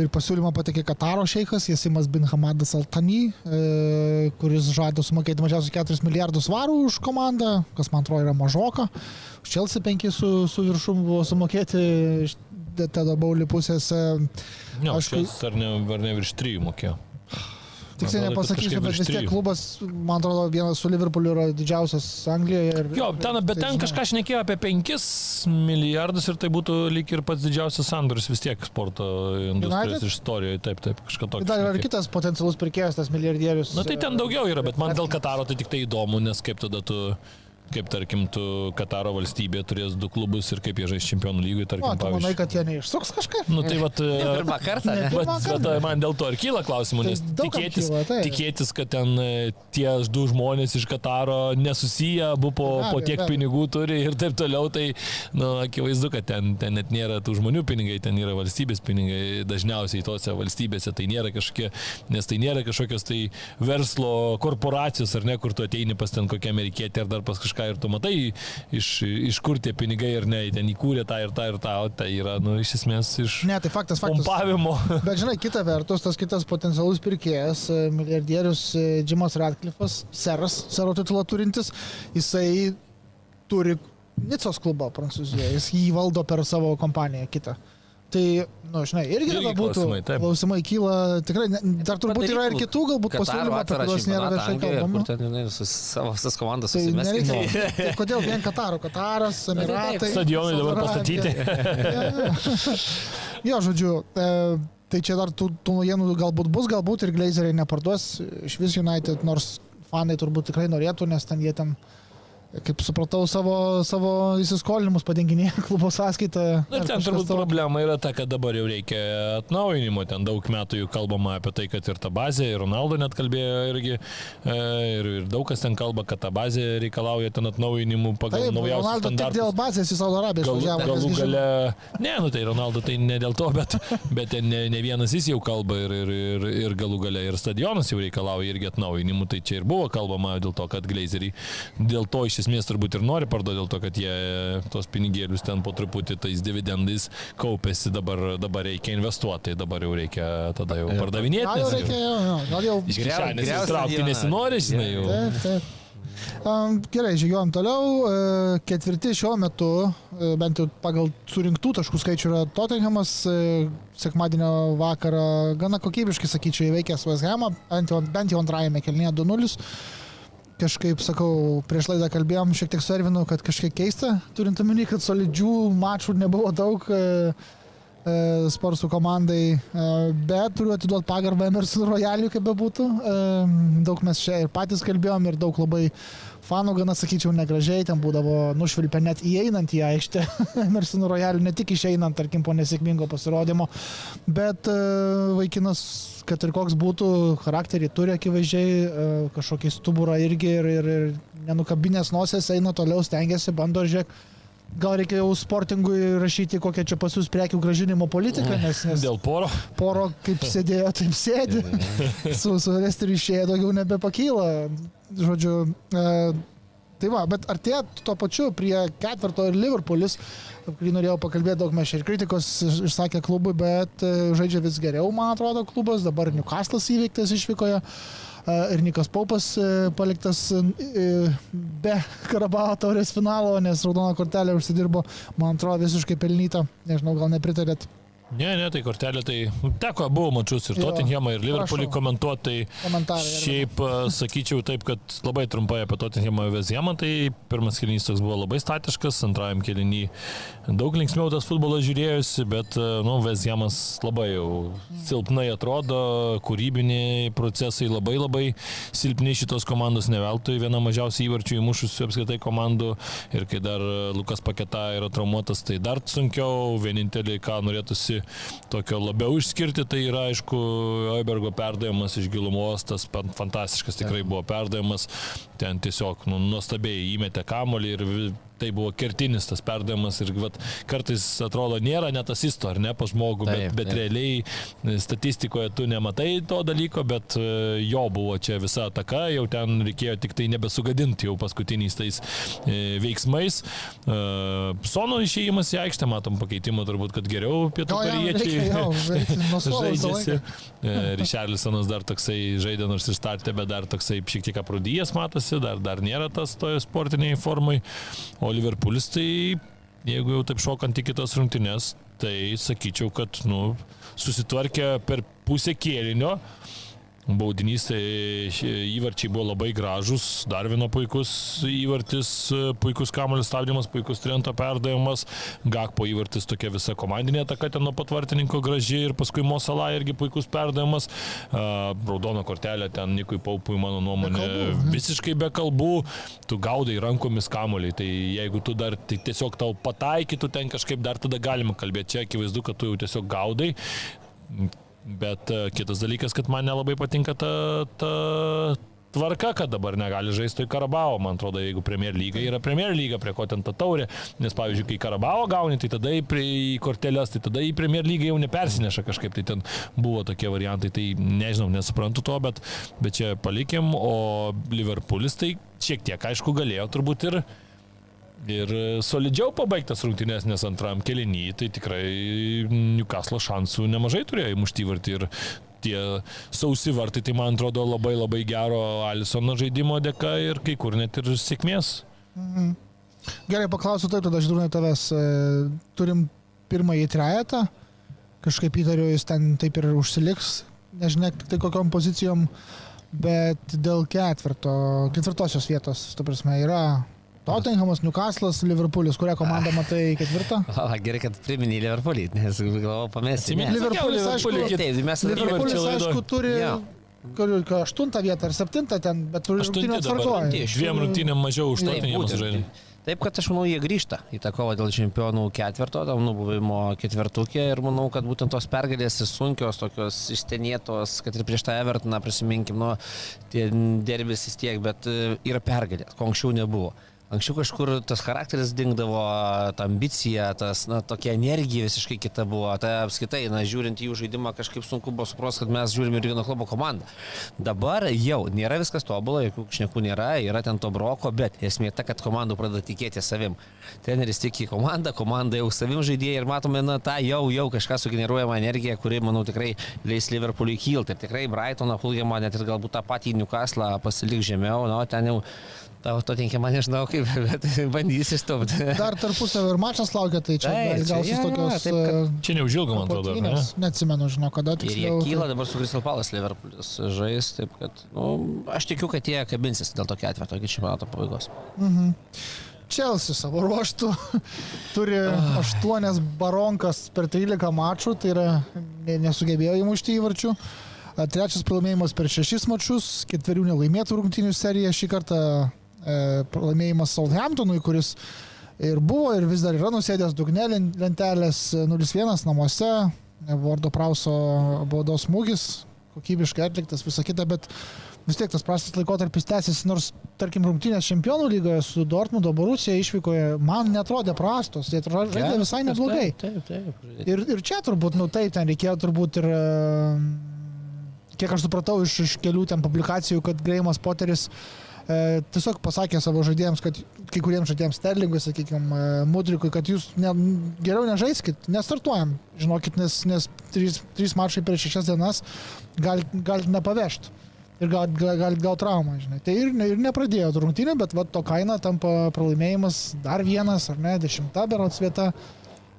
Ir pasiūlymą patikė Kataro šeikas Jasimas bin Hamadas Altany, e, kuris žada sumokėti mažiausiai 4 milijardus svarų už komandą, kas man atrodo yra mažoka. Chelsea 5 su, su viršum buvo sumokėti iš Tedo Baulį pusės. e, Ne, Aš ar ne, ar ne virš trijų mokėjo. Tiksliai nepasakysiu, bet vis tiek klubas, man atrodo, vienas su Liverpooliu yra didžiausias Anglijoje. Ir, Jo, ten, bet tai ten žinau. kažką šnekėjo apie 5 milijardus ir tai būtų lyg ir pats didžiausias sandoris vis tiek sporto industrijos istorijoje. Taip, taip, kažką tokio. Dar yra kitas potencialus pirkėjas, tas milijardierius. Na tai ten e, daugiau yra, bet man dėl Kataro tai tik tai įdomu, nes kaip tada tu, kaip tarkim, tu Kataro valstybė turės du klubus ir kaip jie žais čempionų lygui, O, tarkim, manai, pavyzdžiui. kad jie neišsuks kažką? Nu tai vat, Pirmą kartą, ne? Bet, bet man dėl to ir kyla klausimų, Tai nes kam tikėtis, kyla, taip. tikėtis, kad ten e, tie du žmonės iš Kataro nesusiję, abu po, Be po tiek be pinigų turi ir taip toliau, tai nu, akivaizdu, kad ten, ten net nėra tų žmonių pinigai, ten yra valstybės pinigai, dažniausiai tose valstybėse tai nėra kažkokie, nes tai nėra kažkokios tai verslo korporacijos ar ne, kur tu ateini pas ten kokią amerikietę ar dar pas kažką ir tu matai, iš, iš kur tie pinigai ir ne, ten įkūrė tą ir tą ir tą, o tai yra, nu, iš esmės iš Ne, tai faktas, faktas. pompavimo. Bet žinai, kita vertus, tas kitas potencialus pirkėjas, e, milijardierius e, Jimas Radcliffe'as, seras, sero titulą turintis, jisai turi Nicos klubą Prancūzijoje, jis jį valdo per savo kompaniją kitą. Tai, na, nu, žinai, irgi, Irgi būtų klausimai, taip. klausimai kyla, tikrai, ne, dar turbūt yra ir kitų galbūt pasiūlymų, apie kuriuos nėra viešai kalbama. Kur ten jinai su savo visas komandas Tai nereikia. Tai kodėl vien Kataro? Kataras, tai Emiratai. Stadionai dabar pastatyti. Jo, žodžiu, e, tai čia dar tų, tų naujienų galbūt bus, galbūt ir Glazeriai neparduos iš vis United, nors fanai turbūt tikrai norėtų, nes ten jie ten, kaip supratau, savo, savo įsiskolinimus padenginėja klubo sąskaitą. Na, ten turbūt tokio. problema yra ta, kad dabar jau reikia atnaujinimo. Ten daug metų jau kalbama apie tai, kad ir ta bazė, ir Ronaldo net kalbėjo irgi, e, ir, ir daug kas ten kalba, kad ta bazė reikalauja ten atnaujinimų pagal Taip, naujausius Ronaldo tik dėl standartus. bazės į Saudo Arabiją Galų, išvažiavo. galų gale, ne, nu tai Ronaldo tai ne dėl to, bet, bet ten ne, ne vienas jis jau kalba ir, ir, ir, ir galų gale ir stadionas jau reikalauja irgi atnaujinimų, tai čia ir buvo kalbama dėl to, kad Glazeriai dėl to iš esmės turbūt ir nori parduoti, dėl to, kad jie tos pinigėlius ten po truputį tais dividendais kaupėsi, dabar, dabar reikia investuoti, tai dabar jau reikia tada jau pardavinėti. Gal jau reikia, jo, jo, gal jau. Iš kišenės dieną. nesinori, žinai, jau. Taip, taip. Gerai, žygiuojam toliau. E, Ketvirti šiuo metu, e, bent jau pagal surinktų taškų skaičių, yra Tottenhamas. e, Sekmadienio vakarą gana kokybiškai, sakyčiau, įveikęs West Hamą, bent jau, bent jau antrajame kelnyje 2-0. Kažkaip, sakau, prieš laidą kalbėjom šiek tiek su Ervinu, kad kažkiek keista, turint omeny, kad solidžių mačų nebuvo daug. e, e, Sparsų komandai, e, bet turiu atiduoti pagarbą Emerson Royaliui, kaip bebūtų. E, Daug mes čia ir patys kalbėjom ir daug labai fanų, gana sakyčiau, negražiai, ten būdavo nušvilpę net įeinant į aikštę Emerson Royaliui, ne tik išeinant, tarkim, po nesėkmingo pasirodymo, bet e, vaikinas, kad ir koks būtų, charakterį turi akivaizdžiai, e, kažkokį stuburą irgi ir, ir, ir nenukabinės nosės eina toliau, stengiasi, bando žiūrėti. Gal reikia jau sportingui rašyti kokią čia pas jūs prekių gražinimo politiką, nes, nes Dėl poro. poro kaip sėdėjo, taip sėdi. su su resteriu išėję daugiau nebepakyla. Žodžiu, e, tai va, bet artėja tuo pačiu prie ketvirto ir Liverpoolis, kurį norėjau pakalbėti daug mes ir kritikos iš- išsakė klubui, bet e, žaidžia vis geriau, man atrodo, klubas. Dabar Newcastle'as įveiktas išvykoje. e, Ir Nikas Paupas paliktas be Karabao taurės finalo, nes raudoną kortelę užsidirbo, man atrodo, visiškai pelnyta. Nežinau, gal nepritarėt Ne, ne, tai kortelė, tai teko abu mačius ir Tottenhamą, ir Liverpoolį komentuoti, tai. Šiaip sakyčiau taip, kad labai trumpai apie Tottenhamą Vezemą, tai pirmas kelinys toks buvo labai statiškas, antrajam kelinį daug linksmiau tas futbolas žiūrėjusi, bet nu, Vezemas labai jau silpnai atrodo, kūrybiniai procesai labai labai silpni šitos komandos neveltui, viena mažiausiai įvarčių įmušusių apskritai komandų. Ir kai dar Lukas Paketa yra traumuotas, tai dar sunkiau, vienintelį, ką norėtųsi tokio labiau išskirti, tai yra aišku Oibergo perdavimas iš gilumos, tas fantastiškas tikrai buvo perdavimas, ten tiesiog nu, nuostabiai įmetė kamolį ir tai buvo kertinis tas perdavimas ir vat, kartais atrodo nėra net asisto ar ne pa žmogų, taip, bet, bet taip. realiai e, statistikoje tu nematai to dalyko, bet e, jo buvo čia visa ataka, jau ten reikėjo tik tai nebesugadinti jau paskutiniais tais e, veiksmais. Sono išėjimas į aikštę, matom pakeitimą turbūt, kad geriau pietų koriečiai žaidžiasi. Rišarlisonas dar toksai žaidė nors ir startė, bet dar toksai šiek tiek aprūdyjas matosi, dar, dar nėra tas toje sportiniai formai. O Liverpoolis tai, jeigu jau taip šokant į kitas rungtynes, tai sakyčiau, kad nu, susitvarkė per pusę kėlinio Baudinys, tai įvarčiai buvo labai gražus, dar vieno puikus įvartis, puikus kamuolio stabdymas, puikus trento perdavimas, Gakpo įvartis tokia visa komandinė ataka ten nuo patvartininko graži ir paskui Mosala irgi puikus perdavimas, raudona kortelė ten Nikui Paupui, mano nuomonė, be kalbų, visiškai be kalbų, tu gaudai rankomis kamuolį, tai jeigu tu dar tai tiesiog tau pataikytų ten kažkaip dar tada galima kalbėti, čia akivaizdu, kad tu jau tiesiog gaudai Bet uh, kitas dalykas, kad man nelabai patinka ta, ta tvarka, kad dabar negali žaisti į Karabao. Man atrodo, jeigu Premier lyga yra Premier lyga, prie ko ten ta taurė. Nes, pavyzdžiui, kai Karabao gauni, tai tada į, į korteles, tai tada į Premier lygą jau nepersineša kažkaip. Tai ten buvo tokie variantai. Tai nežinau, nesuprantu to, bet, bet čia palikim. O Liverpoolis tai šiek tiek, aišku, galėjo turbūt ir ir solidžiau pabaigtas rungtynės, nes antram kelinį tai tikrai Newcastle šansų nemažai turėjo įmušti vartį ir tie sausi vartai, tai man atrodo labai labai gero Alisono žaidimo dėka ir kai kur net ir sėkmės. Mhm. Gerai, paklausiu taip, tada aš žinau tavęs. E, turim pirmąjį trejetą, kažkaip įtariu, jis ten taip ir užsiliks, nežinia, tai kokiam pozicijom, bet dėl ketvirto, ketvirtosios vietos, tu prasme, yra Tottenhamas, Newcastle'as, Liverpoolis, kurią komandą matai ketvirtą? O, gerai, kad priminė Liverpoolį, nes galvojau pamesti. Liverpoolis, aišku, taip, mes Liverpoolis, aišku, turi... Ja. Aštuntą vietą ar septintą ten, bet rungtynė atsargoja. Dviem rungtynėm mažiau už Tottenhamas žaidė. Taip, kad aš manau, jie grįžta į tą kovą dėl čempionų ketvirto, tam nubuvimo ketvirtukė ir manau, kad būtent tos pergalės sunkios, tokios ištenėtos, kad ir prieš tą Evertoną prisiminkim, nu, tie derbės vis tiek, bet e, yra pergalės, ko anksčiau nebuvo. Anksčiau kažkur tas charakteris dingdavo, ta ambicija, tas, na, tokia energija visiškai kita buvo. Tai apskaitai, na, žiūrint jų žaidimą, kažkaip sunku buvo suprasti, kad mes žiūrime ir vieno klubo komandą. Dabar jau nėra viskas tobulą, jokių šnekų nėra, yra ten to broko, bet esmė ta, kad komandų pradeda tikėti savim. Treneris tiki komandą, komanda jau savim žaidėjai ir matome, na, tą jau, jau kažką sugeneruojama energija, kuri, manau, tikrai leis Liverpooliui kilti. Ir tikrai Brightoną, Hulgemą, net ir galbūt tą patį Newcastle pasilik žemiau, na, ten jau Tau to tinkima, nežinau kaip, bet bandysi stumti. Dar tarpusavio ir mačas laukia, tai čia tai, gausis ja, tokios... Taip, kad... E, čia neužilgo, man atrodo. Ne? Neatsimenu, žinau, kada tiksliau. Ir jie kyla dabar su Crystal Palace Liverpoolis žais, taip kad, nu, aš tikiu, kad jie kabinsis dėl to ketvirto iki čempionato pabaigos. Mhm. Chelsea savo ruoštų turi aštuonias baronkas per 13 mačų, tai yra nesugebėjo įmušti įvarčių. Trečias pralaimėjimas per šešis mačius, ketverių nelaimėtų rungtynių serija šį kartą pralaimėjimas Southamptonui, kuris ir buvo ir vis dar yra nusėdęs dugne lentelės 0-1 e, namuose, Vardo Prauso baudos smūgis, kokybiškai atliktas, visa kita, bet vis tiek tas prastas laikotarpis tęsiasi, nors, tarkim, rungtynės čempionų lygoje su Dortmundo Borusija išvykoje man netrodė prastos, jie žaidė visai neblogai. Taip, taip, taip. Ir, ir čia turbūt, nu taip, ten reikėjo turbūt ir, e, kiek aš supratau iš, iš kelių ten publikacijų, kad Greimas Poteris uh, e, tiesiog pasakė savo žaidėjams, kad kai kuriems žaidėjams Sterlingui, sakykime, Mudrikui, kad jūs ne, geriau nežaiskit, nestartuojam, žinokit, nes, nes trys, trys mačai per šešias dienas galit, galit nepavežti. Ir galit gal, gal, gal traumą, žinai. Tai ir, ir nepradėjo rungtynė, bet va, to kaina tampa pralaimėjimas dar vienas, ar ne, dešimta berots vieta.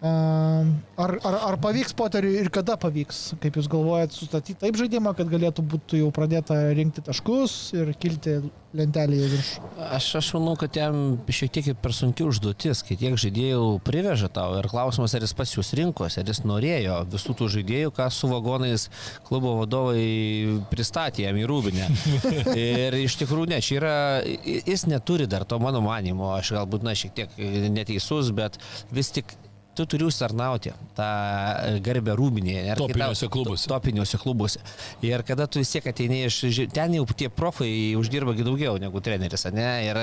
Ar, ar, ar pavyks Poteriui ir kada pavyks, kaip Jūs galvojat, sustatyti taip žaidimą, kad galėtų būti jau pradėta rinkti taškus ir kilti lentelėje virš? Aš, aš manau, kad jam šiek tiek per sunki užduotis, kai tiek žaidėjų priveža tau ir klausimas, ar jis pas jūs rinkos, ar jis norėjo visų tų žaidėjų, ką su vagonais klubo vadovai pristatė jam į rūbinę. ir iš tikrųjų ne, čia yra, jis neturi dar to mano manimo, aš galbūt, na, šiek tiek neteisus, bet vis tik tu turi užsarnauti tą garbę rūbinėje. Topiniuose klubuose. Topiniuose klubuose. Ir kada tu vis tiek ateini iš, ten jau tie profai uždirba daugiau negu treneris, ne? Ir,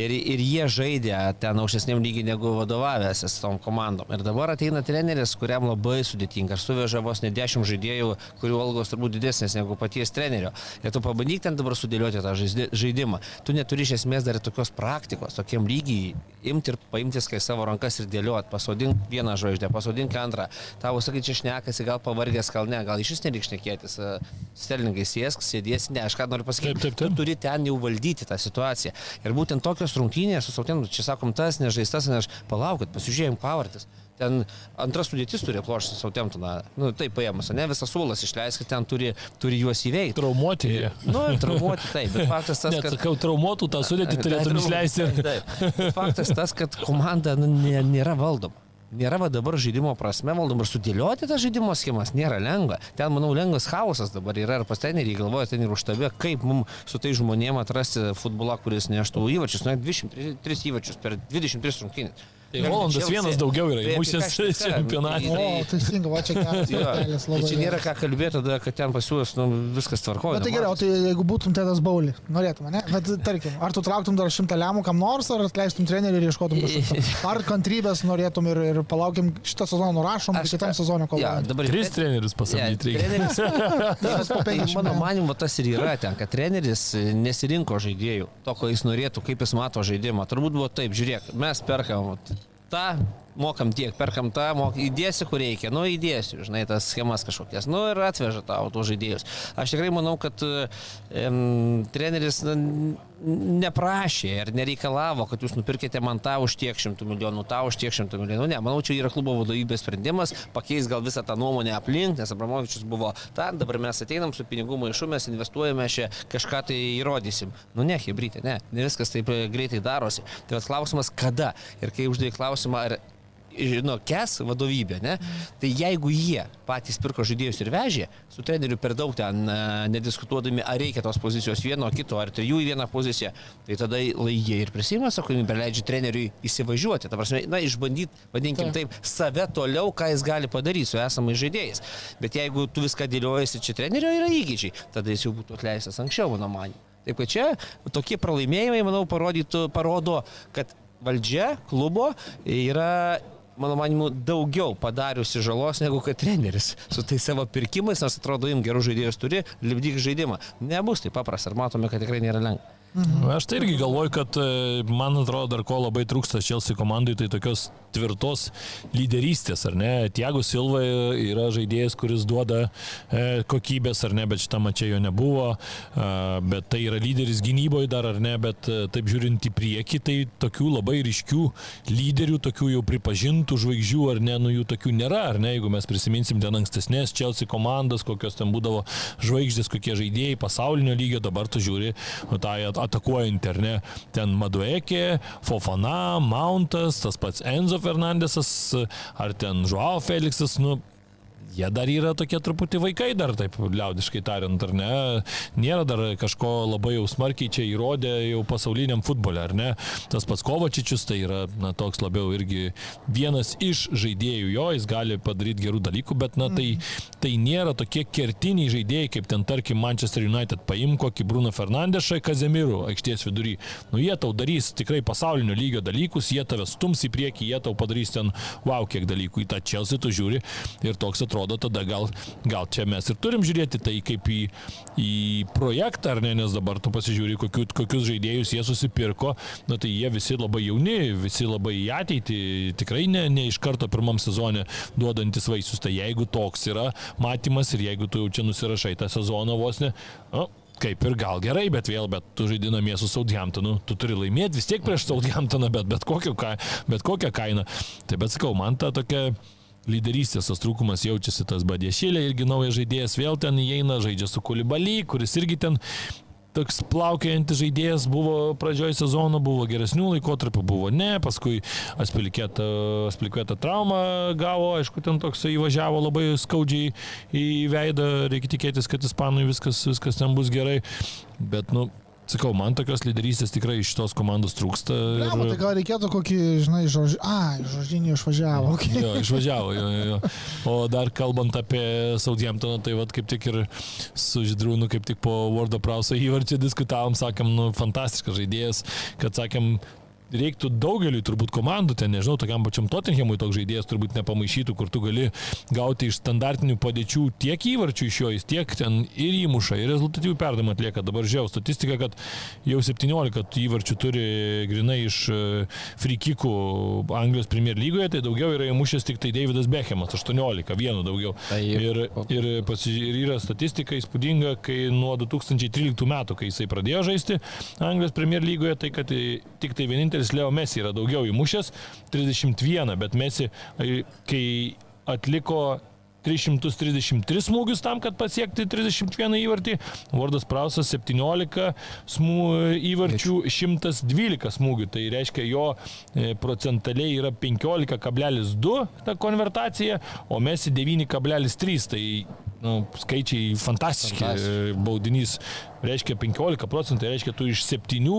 ir, ir jie žaidė ten aukštesniam lygiai negu vadovavęsis tom komandom. Ir dabar ateina treneris, kuriam labai sudėtinga. Ar suveža vos ne dešimt žaidėjų, kurių algos turbūt didesnės negu paties trenerio. Ir tu pabandyk ten dabar sudėlioti tą žaidimą. Tu neturi iš esmės dar tokios praktikos, tokiam lygiai imti ir paimti skai savo rankas ir dėlioti, pasodink vieną žvaigždę, pasodink antrą. Tavo sakai, čia šnekasi, gal pavargęs, gal ne, gal iš vis nereikia šnekėtis. E, Sterlingai sėsk, sėdėsi, ne, aš ką noriu pasakyti. Taip, taip, taip. Tu turi ten jau valdyti tą situaciją. Ir būtent tokios rungtynės su sautinu, čia sakom tas, nežaistas, nes pasižiūrėkit, pasižiūrėjim pavartis ten antras sudėtis turi plošti Sautemtoną. Nu, taip paėmus, ne visas suolas išleiskit, ten turi, turi juos įveikti. Traumuoti jie. Nu, traumuoti taip, bet faktas tas, kad... Sakau, traumuotų tą sudėtį turėtum išleisti. Taip, taip. Faktas tas, kad komanda nu, nėra valdoma nėra va dabar žaidimo prasme valdoma ir sudėlioti tas žaidimo schemas nėra lengva. Ten, manau, lengvas chaosas dabar yra ir pas treneriai galvoja ten ir už tave, kaip mums su tai žmonėm atrasti futbolą, kuris neštų įvačius, nu, 23 įvačius per 23 rungtynės. Tai Rolandas vienas daugiau yra įmušęs čempionatą. O, teisingai, va čia geras kelias labai. Čia nėra ką kalbėti tada, kad ten pas juos nu, viskas tvarkoja. Bet tai gerai, o tai jeigu būtum Tedas Baulį, norėtum, ne? Bet tarkim, ar tu trauktum dar šimtą lemų kam nors, ar atleistum trenerių ir ieškotum kažkokio? Ar kantrybės norėtum ir, ir palaukim šitą sezoną nurašom, ar kitam sezonui kovojam? Ja, dabar tris trenerius pasamdyti reikia. Treneris, mano manimu, tas ir yra ten, kad treneris nesirinko žaidėjų, to, ko jis norėtų, kaip jis mato žaidimą. Turbūt buvo taip, žiūrėk, mes perkam tą, mokam tiek, perkam tą, mok, įdėsi, kur reikia, nu įdėsiu, žinai, tas schemas kažkokias, nu ir atveža tau tų žaidėjus. Aš tikrai manau, kad um, treneris na, neprašė ir nereikalavo, kad jūs nupirkite man tą už tiek šimtų milijonų, tą už tiek šimtų milijonų. Ne, manau, čia yra klubo vadovybės sprendimas, pakeis gal visą tą nuomonę aplink, nes Abramovičius buvo ten, dabar mes ateinam su pinigų maišu, mes investuojame čia, kažką tai įrodysim. Nu ne, hebrytė, ne, ne viskas taip greitai darosi. Tai klausimas, kada ir kai uždėjai klausimą, ar žino, kes vadovybė, ne? Tai jeigu jie patys pirko žaidėjus ir vežė, su treneriu per daug ten nediskutuodami, ar reikia tos pozicijos vieno, kito, ar trijų į vieną poziciją, tai tada jie ir prisima atsakomybę, leidžia treneriui įsivažiuoti, ta prasme, na, išbandyti, vadinkim taip, save toliau, ką jis gali padaryti su esamais žaidėjais. Bet jeigu tu viską dėliojasi, čia trenerio yra įgyčiai, tada jis jau būtų atleistas anksčiau, mano manimu. Taip kad čia tokie pralaimėjimai, manau, parodytų, parodo, kad valdžia klubo yra mano manimu, daugiau padariusi žalos negu kad treneris su tais savo pirkimais, nors atrodo, jums gerų žaidėjus turi, lipdyk žaidimą. Nebus tai paprasta, ar matome, kad tikrai nėra lengva. Mhm. Aš tai irgi galvoju, kad e, man atrodo dar ko labai trūksta Chelsea komandai, tai tokios tvirtos lyderystės, ar ne? Tiago Silva yra žaidėjas, kuris duoda e, kokybės, ar ne, bet šitą mačią jo nebuvo, e, bet tai yra lyderis gynyboje dar, ar ne, bet e, taip žiūrint į priekį, tai tokių labai ryškių lyderių, tokių jau pripažintų žvaigždžių, ar ne, nu jų tokių nėra, ar ne, jeigu mes prisiminsim ten ankstesnės Chelsea komandas, kokios ten būdavo žvaigždės, kokie žaidėjai pasaulinio lygio, dabar tu žiūri, nu, tą atakuojant, ar ne, ten Maduekė, Fofana, Mountas, tas pats Enzo Fernandesas, ar ten Joao Felixas, nu, jie dar yra tokie truputį vaikai dar, taip liaudiškai tariant, ar ne? Nėra dar kažko labai jau smarkiai čia įrodę jau pasauliniam futbole, ar ne? Tas pats Kovačičius tai yra, na, toks labiau irgi vienas iš žaidėjų jo, jis gali padaryti gerų dalykų, bet, na, tai, tai nėra tokie kertiniai žaidėjai, kaip ten, tarkim, Manchester United paim kokį Bruno Fernandešą, Kazemirų aikštės vidury. Nu, jie tau darys tikrai pasaulinio lygio dalykus, jie tave stums į priekį, jie tau padarys ten, wow, kiek dalykų. Į tą Chelsea tu žiūri ir toks atrodo atrodo, tada gal, gal čia mes ir turim žiūrėti tai kaip į, į projektą, ar ne, nes dabar tu pasižiūri, kokiu, kokius žaidėjus jie susipirko, na tai jie visi labai jauni, visi labai į ateitį, tikrai ne, ne iš karto pirmam sezonė duodantis vaisius, tai jeigu toks yra matymas ir jeigu tu jau čia nusirašai tą sezoną vos ne, nu, kaip ir gal gerai, bet vėl, bet tu žaidinamie su Southamptonu, tu turi laimėti vis tiek prieš Southamptoną, bet, bet, kokio, bet kokią kainą. Tai bet sakau, man ta tokia lyderystės tas trūkumas jaučiasi tas Badėšėlė, irgi naujas žaidėjas vėl ten įeina, žaidžia su Kulibaly, kuris irgi ten toks plaukiojantis žaidėjas buvo pradžioj sezono, buvo geresnių laikotarpių, buvo ne, paskui Aspilkėta traumą gavo, aišku, ten toks įvažiavo labai skaudžiai į veidą, reikia tikėtis, kad ispanui viskas, viskas ten bus gerai, bet, nu, sakau, man tokios lyderystės tikrai iš šitos komandos trūksta. Ir... Ja, tai gal reikėtų kokį, žinai, žodžį. A, žodžinį išvažiavo. Okay. Jo, išvažiavo, jo, jo, jo. O dar kalbant apie Southamptoną, tai vad kaip tik ir su Židrūnu, kaip tik po World of Prauso įvarčio diskutavom, sakėm, nu, fantastiškas žaidėjas, kad sakėm, reiktų daugeliui turbūt komandų, ten nežinau, tokiam pačiam Tottenhamui toks žaidėjas turbūt nepamaišytų, kur tu gali gauti iš standartinių padėčių tiek įvarčių iš jo, jis tiek ten ir įmuša, ir rezultatyvų perdavimą atlieka. Dabar žiau statistiką, kad jau 17 įvarčių turi grinai iš e, frikikų Anglijos Premier lygoje, tai daugiau yra įmušęs tik tai Davidas Beckhamas, 18, vienu daugiau. Ir, ir, ir yra statistika įspūdinga, kai nuo 2013 metų, kai jisai pradėjo žaisti Anglijos Premier lygoje, tai kad tik tai vienintelis vienintelis Leo Messi yra daugiau įmušęs, 31, bet Messi, kai atliko 333 smūgius tam, kad pasiekti 31 įvartį. Vardas Prausas 17 smū, įvarčių, 112 smūgių. Tai reiškia, jo e, procentaliai yra 15,2 ta konvertacija, o mes 9,3. Tai nu, skaičiai fantastiški. fantastiški. Baudinys reiškia 15 procentų, tai reiškia tu iš 7,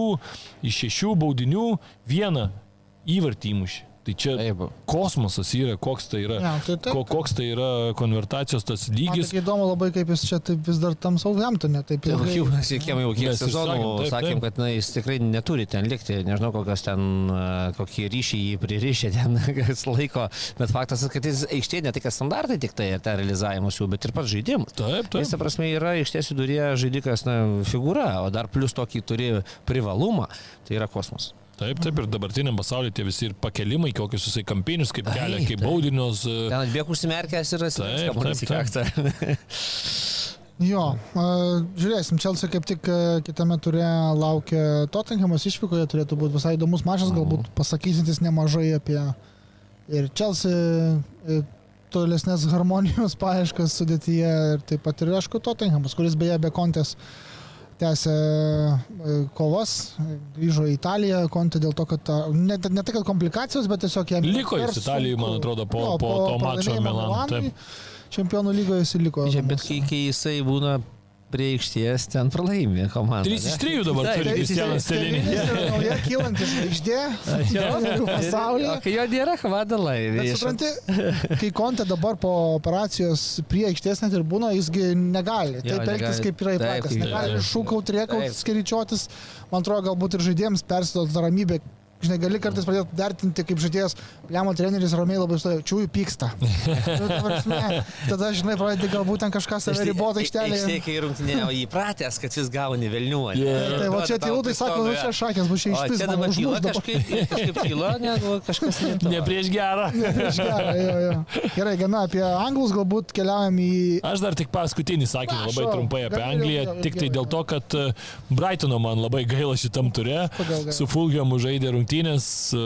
iš 6 baudinių vieną įvartį įmuši. Tai čia taip. kosmosas yra, koks tai yra, ja, tai taip. koks tai yra konvertacijos tas lygis. Man įdomu labai, kaip jis čia taip vis dar tam Southamptonė. Taip, jau jau siekėm jau kiek sezonų, sakėm, sakėm, kad na, jis tikrai neturi ten likti, nežinau, kokias ten, kokį ryšį jį pririšė ten, kas laiko, bet faktas, kad jis aikštėje ne tik standartai tik tai ten realizavimus jų, bet ir pats žaidimas. Taip, taip. Jis, ta prasme, yra aikštės vidurėje žaidikas, na, figūra, o dar plus tokį turi privalumą, tai yra kosmosas. Taip, taip, ir dabartiniam pasaulyje tie visi ir pakelimai, kokius jisai kampinius, kaip kelia, kaip baudinius. E, Ten atbėg užsimerkęs ir atsiprašau. Jo, žiūrėsim, Čelsi kaip tik e, kitame turė laukia Tottenhamas išvykoje, turėtų būti visai įdomus mažas, galbūt mhm. pasakysintis nemažai apie ir Čelsi e, tolesnės harmonijos paieškas sudėtyje ir taip pat ir, aišku, Tottenhamas, kuris beje be kontės uh, tęsė e, kovas, grįžo į Italiją, kontė dėl to, kad ne, ne tai, kad komplikacijos, bet tiesiog jam... Liko jis Italijoje, man atrodo, po, jo, po, po to mačo Milan. Čempionų lygoje jis liko. Žiūrėk, bet kai, kai jisai būna prie aikštės ten pralaimė komanda. 3 iš 3 dabar tai, turi Kristianas Telinė. Nauja kylanti žvaigždė pasaulyje. Kai jo nėra, komanda laimė. Supranti, kai Konte dabar po operacijos prie aikštės net ir būna, jisgi negali. Taip elgtis kaip yra įpratęs. Negali šūkauti, rėkauti, skaičiuotis. Man atrodo, galbūt ir žaidėjams persidot ramybę žinai, gali kartais pradėti vertinti kaip žaidėjas, Lemo treneris ramiai labai stoja, čiūjų pyksta. nu, tada, žinai, pradedi galbūt ten kažką save ribotą aikštelėje. Aš kai rungtinėjau įpratęs, kad jis gauni Velnių. Yeah. Tai va čia tiltai sako, nu čia šakės bus čia išpis. Čia dabar tyla kažkaip, kažkaip tyla, negu kažkas ne. Ne prieš gerą. Ne prieš gerą, jo, jo. Gerai, gana apie anglus galbūt keliaujam į... Aš dar tik paskutinį sakinį labai trumpai apie Angliją, tik tai dėl to, kad e, Brightono man labai gaila šitam turė. Su Fulgiamu žaidė rungtynės e,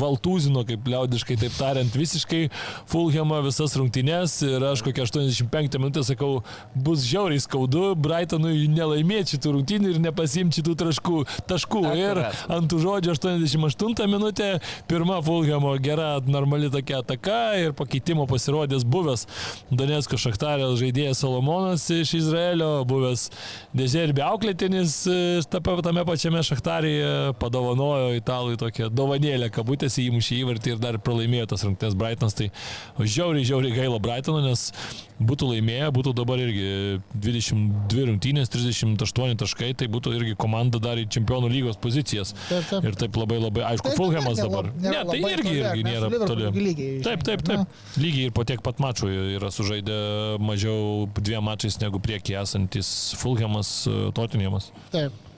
valtūzino, kaip liaudiškai taip tariant, visiškai Fulhamą visas rungtynės ir aš kokią 85 minutę sakau, bus žiauriai skaudu Brightonui nelaimėti šitų rungtynių ir nepasimti šitų taškų. taškų. Ir ant tų žodžių 88 minutė, pirma Fulhamo gera, normali tokia ataka ir pakeitimo pasirodęs buvęs Donetsko Šachtarės žaidėjas Solomonas iš Izraelio, buvęs Dežerbė auklėtinis e, tame pačiame Šachtarėje, padovanojo italui tokią dovanėlę kabutėse įmušė įvartį ir dar pralaimėjo tas rungtynės Brightonas. Tai žiauriai, žiauriai gaila Brightono, nes būtų laimėję, būtų dabar irgi 22 rungtynės, 38 taškai, tai būtų irgi komanda dar į čempionų lygos pozicijas. Taip, taip. Ir taip labai labai, aišku, Fulhamas dabar. Ne, tai irgi, irgi nėra toli. Taip, taip, taip. Lygiai ir po tiek pat mačų yra sužaidę mažiau dviem mačais negu priekį esantis Fulhamas, Tottenhamas. Taip.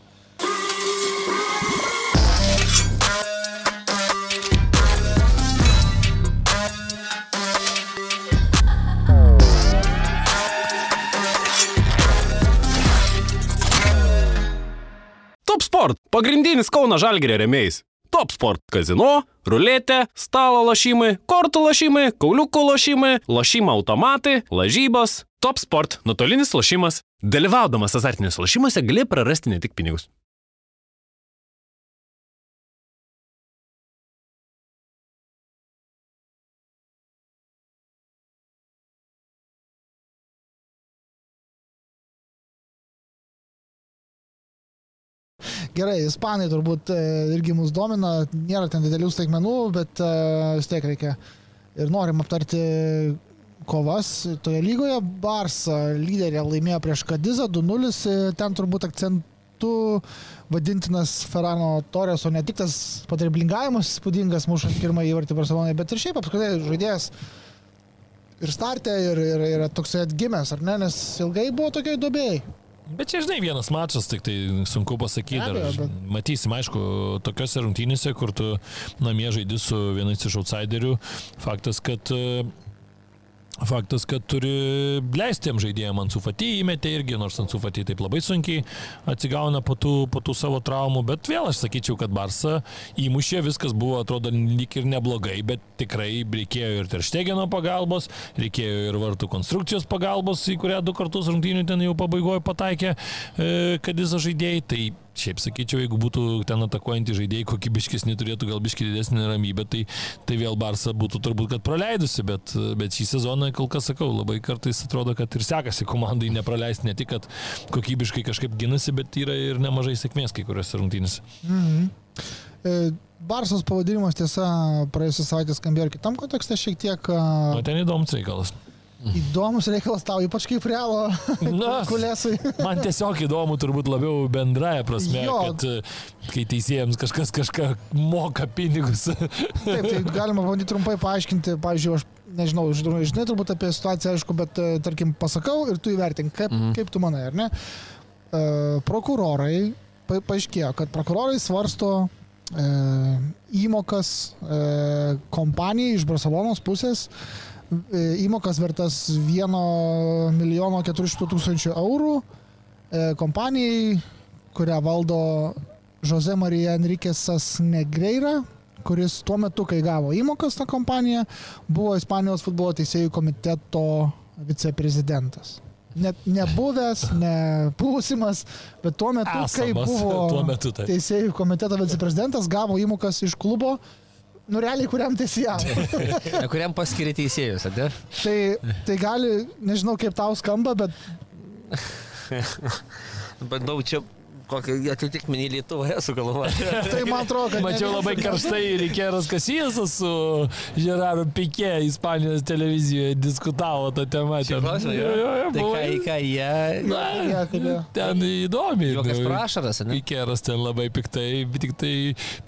Sport - pagrindinis Kauno Žalgėrio remėjais. Top Sport - kazino, ruletė, stalo lašymai, kortų lašymai, kauliukų lašymai, lašymo automatai, lažybos. Top Sport - nuotolinis lašymas. Dalyvaudamas azartiniuose lašymuose gali prarasti ne tik pinigus. Gerai, ispanai turbūt e, irgi mus domina, nėra ten didelių staigmenų, bet e, vis tiek reikia ir norim aptarti kovas toje lygoje. Barsa lyderė laimėjo prieš Kadizą 2-0, e, ten turbūt akcentu vadintinas Ferrano Torres, o ne tik tas patriblingavimas spūdingas mušant pirmąjį įvartį Barcelonai, bet ir šiaip apskritai žaidėjas ir startė, ir, ir, ir toksai atgimęs, ar ne, nes ilgai buvo tokiai dobėjai. Bet čia, žinai, vienas mačas, tik tai sunku pasakyti. Dar bet- matysim, aišku, tokiuose rungtynėse, kur tu namie žaidži su vienais iš outsiderių, faktas, kad e, Faktas, kad turi leisti tiem žaidėjim ant sufatį įmetė irgi, nors ant sufatį taip labai sunkiai atsigauna po tų, po tų savo traumų, bet vėl aš sakyčiau, kad Barsa įmušė, viskas buvo, atrodo, lyg ir neblogai, bet tikrai reikėjo ir Terštegeno pagalbos, reikėjo ir vartų konstrukcijos pagalbos, į kurią du kartus rungtynių ten jau pabaigoje pataikė, e, kad jis žaidėjai, tai Šiaip sakyčiau, jeigu būtų ten atakuojantys žaidėjai kokybiškesni, turėtų gal biški didesnį ramybę, tai, tai vėl Barsa būtų turbūt, kad praleidusi, bet, bet šį sezoną, kol kas sakau, labai kartais atrodo, kad ir sekasi komandai nepraleisti, ne tik, kad kokybiškai kažkaip ginasi, bet yra ir nemažai sėkmės kai kuriuose rungtynėse. Mhm. E, Barsos pavadinimas tiesa praėjusią savaitę skambėjo ir kitam kontekste šiek tiek O ten įdomus reikalas. Įdomus reikalas tau, ypač kaip realo kulėsai. man tiesiog įdomu turbūt labiau bendraja prasme, Jo. kad e, kai teisėjams kažkas kažką moka pinigus. Taip, tai galima bandyti trumpai paaiškinti, pavyzdžiui, aš nežinau, žinai, turbūt apie situaciją, aišku, bet e, tarkim pasakau ir tu įvertink, kaip, mhm. kaip tu manai, ar ne? E, prokurorai, pa, paaiškėjo, kad prokurorai svarsto e, įmokas e, kompanijai iš Barcelonos pusės, įmokas vertas 1 milijono 400 tūkstančių eurų e, kompanijai, kurią valdo Jose Marija Enriquesas Negreira, kuris tuo metu, kai gavo įmokas tą kompaniją, buvo Ispanijos futbolo teisėjų komiteto viceprezidentas. Net nebuvęs, ne būsimas, bet tuo metu, kai Esamas, buvo tuo metu tai. teisėjų komiteto viceprezidentas, gavo įmokas iš klubo, nu realiai kuriam teisėjavo. Kuriam paskiria teisėjus, ar ne? tai, tai gali, nežinau kaip tau skamba, bet Bandau čia kokią atitikmenį Lietuvoje sugalvoti. tai man atrodo, kad... Mačiau labai ir karštai Rikeras Kasijasas su Žeraru Pikė Ispanijos televizijoje diskutavo tą temą. Ten, klausimai, jo, jo, jo, Tai ką, ką jie... Na, jie ten įdomi. Juokas nu. prašaras, ne? Pikeras ten labai piktai, bet tik tai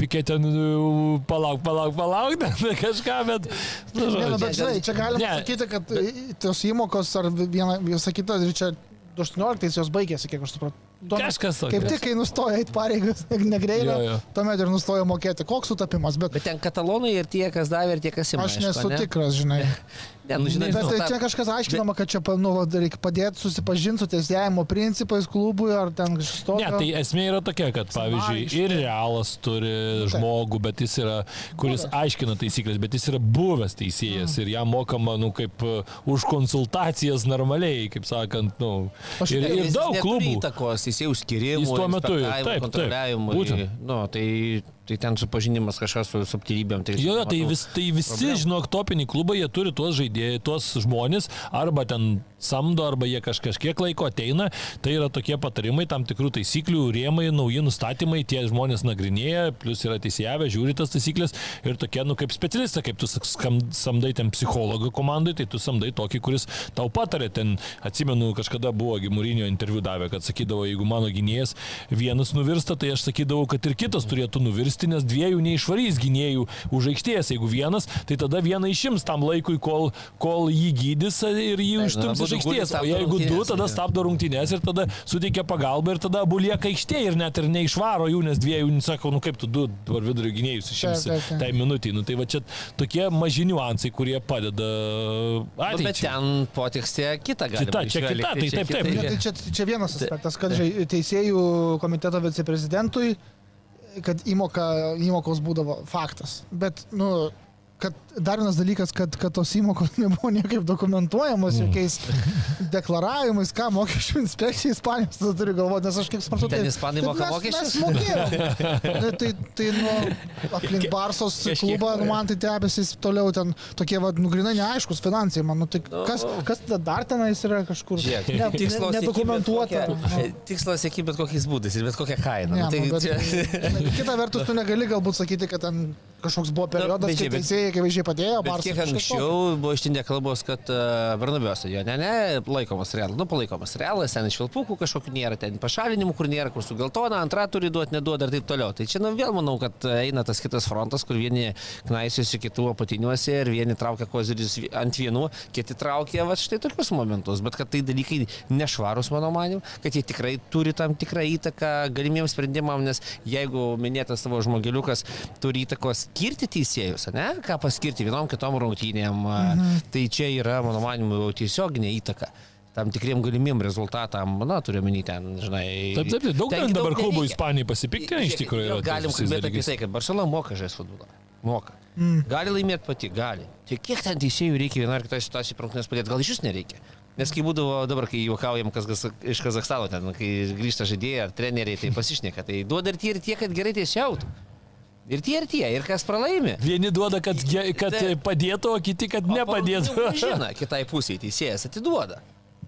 Pikė ten nu, palauk, palauk, palauk, ten kažką, bet... Nu, Ne, bet žinai, čia galima Ne. sakyti, kad tos įmokos ar viena, visą kitą, ir čia 18 jos baigėsi, kiek aš supratau. Tuomet- Kažkas tokio. Kaip tik, kai nustoja eiti pareigas, jo. tuomet ir nustoja mokėti. Koks sutapimas, bet, Bet ten katalonai ir tie, kas davė, ir tie, kas įmė. aš nesu tikras, žinai. Ne, nu, žinai, Bet nu, tai ta- čia kažkas aiškinama, kad čia nu, va, reikia padėti susipažinti su teisėjimo principais klubui ar ten kažkas tokio. Ne, tai esmė yra tokia, kad pavyzdžiui ir realas turi taip. žmogų, bet jis yra, kuris Buvęs. aiškina taisyklės, bet jis yra buvęs teisėjas ir jam mokama, nu, kaip už konsultacijas normaliai, kaip sakant, nu. Aš- Ir, ir daug klubų. Įtakos teisėjų skirimui, taip, taip, kontroliavimui. Nu, tai, tai ten supažinimas kažkas su subtilybėm. Tai, Jo, jo, tai, vis, tai visi, problemų. žinok, topiniai klubai, jie turi tuos žaidėjus, tuos žmonės, arba ten samdo, arba jie kaž, kažkiek laiko ateina. Tai yra tokie patarimai, tam tikrų taisyklių, rėmai, nauji nustatymai, tie žmonės nagrinėja, plus yra teisėjavę, žiūri tas taisyklės ir tokie, nu, kaip specialistai, kaip tu skam, samdai ten psichologą komandai, tai tu samdai tokį, kuris tau patarė. Ten, atsimenu, kažkada buvo Gimurinio interviu davė, kad sakydavo, jeigu mano gynėjas vienas nuvirsta, tai aš sakydavau, kad ir kitas turėtų nuvirsti, nes dviejų neišvarys gynėjų už aikštės. Jeigu vienas, tai tada vieną išims tam laikui, kol, kol jį gydys ir jį Taip, užtums iš aikštės. O jeigu du, tada stabdo rungtynės ir tada suteikia pagalbą ir tada abu lieka aikštėje ir net ir neišvaro jų, nes dviejų, nu, sako, nu kaip tu du dabar vidurio gynėjus išimsi Taip, taip, taip. tai minutį. Nu, tai va čia tokie maži niuansai, kurie padeda Nu, bet ateičiai. ten potekstė kita gali Kita, čia kita, tai taip, taip. Ne, tai čia, čia vienas aspektas, kad teisėjų komiteto viceprezidentui, kad įmoka, įmokos būdavo faktas. Bet, nu, kad dar vienas dalykas, kad, kad tos įmokos nebuvo niekaip dokumentuojamos, Mm. jokiais deklaravimais, ką mokesčių inspekcija Ispanijos tada turi galvoti, nes aš kaip suprantu, Ten ispanai tai moka mokesčius? Mes. Na, tai, tai nu, aplink Barsos klubą, nu, man tai tebesys toliau ten tokie, vad, nugrinai neaiškus finansai, man, nu, tai kas, kas tada dar tenais yra kažkur Žiūrėk, ne, ne, bet nedokumentuota. kokia- Tikslo sėki bet kokiais būdais ir bet kokią kainą. Ne, Nu, tai nu, bet, čia- kita vertus, tu negali galbūt sakyti, kad ten kažkoks buvo periodas, bet kai teisėjai akivaizdžiai padėjo, Bet Barsai kiek anksčiau buvo ištindė kalbos, kad uh, Bernabio stadione, ne, laikomas realas, nu palaikomas realas, ten iš vilpukų kažkokių nėra, ten pašalinimų, kur nėra, kur su geltona, antra turi duoti, neduoda ir taip toliau. Tai čia nu, vėl manau, kad eina tas kitas frontas, kur vieni knaisiuosi kitų apatiniuose ir vieni traukia kozirius ant vienų, kiti traukia va štai tokius momentus. Bet kad tai dalykai nešvarus, mano manimu, kad jie tikrai turi tam tikrą įtaką galimiems sprendimams, nes jeigu minėtas tavo žmogeliukas turi įtakos skirti teisėjus, ne, ką paskirti vienom kitom rungtynėm, mhm. tai čia yra, mano manimu, tiesioginė įtaka tam tikriem galimiem rezultatam, na, turiu menį ten, žinai. Taip, taip, daug ten dabar klubų. Ispanijai pasipiktinę iš tikrųjų. Galim kalbėti apie tai, kad Barcelona moka žaisti futbolą. Moka. Mm. Gali laimėti pati, gali. Tik kiek ten teisėjų reikia vienoje ar kitoje situacijoje prungtinės padėti, gal iš vis nereikia. Nes kai būdavo dabar, kai juokaujam kas, iš Kazakstano, ten, kai grįžta žaidėjai ar treneriai, tai pasišneka, tai duoda ir tie, ir tie, kad gerai teisiautų. Ir tie, ir tie, ir kas pralaimi. Vieni duoda, kad, kad Taip. padėtų, o kiti, kad nepadėtų. Žinai, kitai pusiai teisėjas atiduoda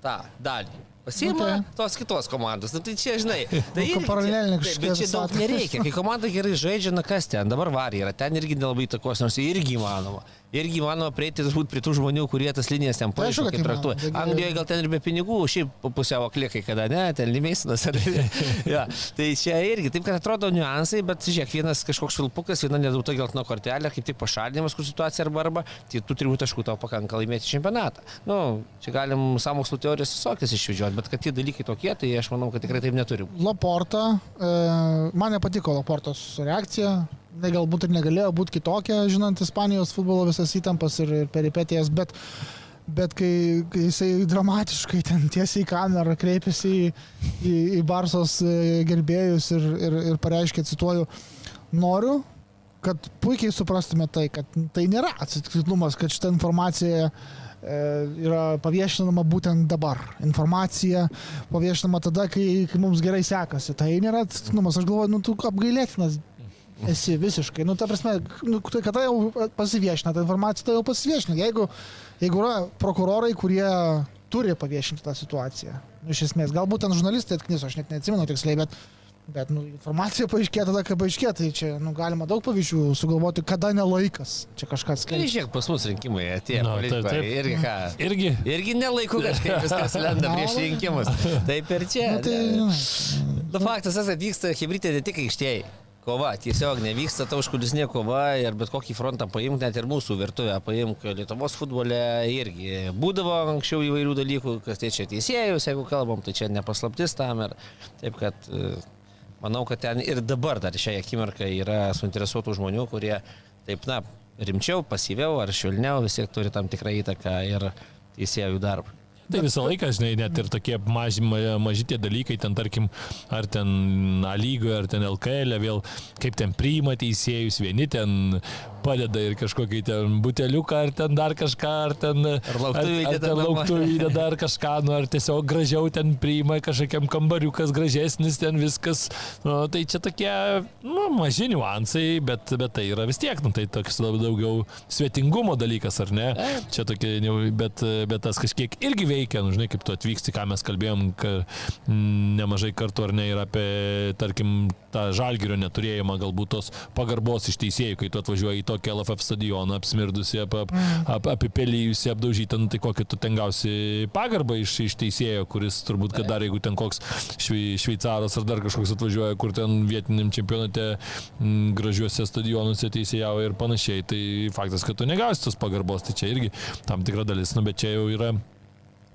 tą dalį. Pasiima Nu, tai. okay. tos kitos komandos. Nu, tai čia, žinai, tai Nu, irgi paralelinė kažkokia Bet čia daug nereikia. Kai komanda gerai žaidžia, na kas ten, dabar varė yra, ten irgi nelabai takos, nors irgi įmanoma. Irgi įmanoma prieiti turbūt prie tų žmonių, kurie tas linijas ten Tai kad kaip įmanoma. traktuoja. Anglijoje gal ten ir be pinigų, šiaip pusiau aklikai, kada ne, ten limėsinas. ja, tai čia irgi, taip kad atrodo niuansai, bet žiūrėk, vienas kažkoks švilpukas, viena nedauta geltona kortelė, kaip tik pašalinimas, kur situacija arba arba, tai tu turi taškų tau pakanka laimėti čempionatą. Nu, čia galim samokslo teorijas visokias išvedžioti, bet kad tie dalykai tokie, tai aš manau, kad tikrai taip neturi. Laporta, e, man nepatiko Laportos reakcija, ne, galbūt ir negalėjo būti kitokia, žinant Ispanijos futbolo visas įtampas ir, ir peripetijas, bet, bet kai, kai jisai dramatiškai ten tiesiai į kamerą kreipėsi į, į, į Barsos e, gerbėjus ir, ir, ir pareiškė, cituoju, noriu, kad puikiai suprastume tai, kad tai nėra atsitiktinumas, kad šita informacija e, yra paviešinama būtent dabar. Informacija paviešinama tada, kai, kai mums gerai sekasi. Tai nėra atsitiktinumas. Aš galvoju, nu tu apgailėtinas esi visiškai. Nu, ta prasme, nu, tai kada jau pasiviešina ta informacija, tai jau pasiviešina. Jeigu, jeigu yra prokurorai, kurie turi paviešinti tą situaciją. Nu, iš esmės, galbūt ten žurnalistai atkniso, aš net neatsimenu tiksliai, bet, bet nu, informacija paaiškėjo tada, kai paaiškėjo, tai čia nu, galima daug pavyzdžių sugalvoti, kada nelaikas. Čia kažkas Tai skaičiai. žiūrėk, pas mus rinkimai atėjo. Nu, No, taip, taip. Irgi ką. Irgi. Irgi nelaiku kažkaip viskas lenda prieš rinkimus. Taip ir čia. Nu, tai, žinai, Nu, faktas, tas atvyksta hybridė ne tik aikštėje. Kova, tiesiog nevyksta ta užkulisinė kova ir bet kokį frontą paimk, net ir mūsų virtuvę paimk Lietuvos futbole irgi. Būdavo anksčiau įvairių dalykų, kas tai čia teisėjus, jeigu kalbam, tai čia nepaslaptis tam ir taip, kad e, manau, kad ten ir dabar dar šią akimirką yra suinteresuotų žmonių, kurie taip, na, rimčiau, pasyviau ar švelniau vis tiek turi tam tikrą įtaką ir teisėjų darbą. Tai visą laiką, žinai, net ir tokie maži, ma- maži tie dalykai, ten tarkim, ar ten A lygoje, ar ten LKL, e, vėl kaip ten priima teisėjus, vieni ten padeda ir kažkokį ten buteliuką, ar ten dar kažką, ar ten... Ar įdeda ten namą. lauktuvį įdeda ar kažką, nu, ar tiesiog gražiau ten priima kažkokiam kambariukas gražesnis, ten viskas. Nu, tai čia tokie, nu, maži niuansai, bet, bet tai yra vis tiek, nu, tai toks labiau daugiau svetingumo dalykas, ar ne? Čia tokie, bet, bet tas kažkiek irgi veikia, nu, žinai, kaip tu atvyksti, ką mes kalbėjom ka, nemažai kartų, ar ne, ir apie, tarkim, tą žalgerio neturėjimą, galbūt tos pagarbos iš teisėjų, kai tu atvažiuoji į tokį LFF stadioną, apsmirdusi, ap, ap, ap, apipelyjusi, apdaužytą, nu, tai kokį tu ten gausi pagarbą iš, iš teisėjo, kuris turbūt, kad dar jeigu ten koks švei, šveicaras ar dar kažkoks atvažiuoja, kur ten vietiniam čempionate m, gražiuose stadionuose teisėjavo ir panašiai, tai faktas, kad tu negausi tos pagarbos, tai čia irgi tam tikra dalis, nu, bet čia jau yra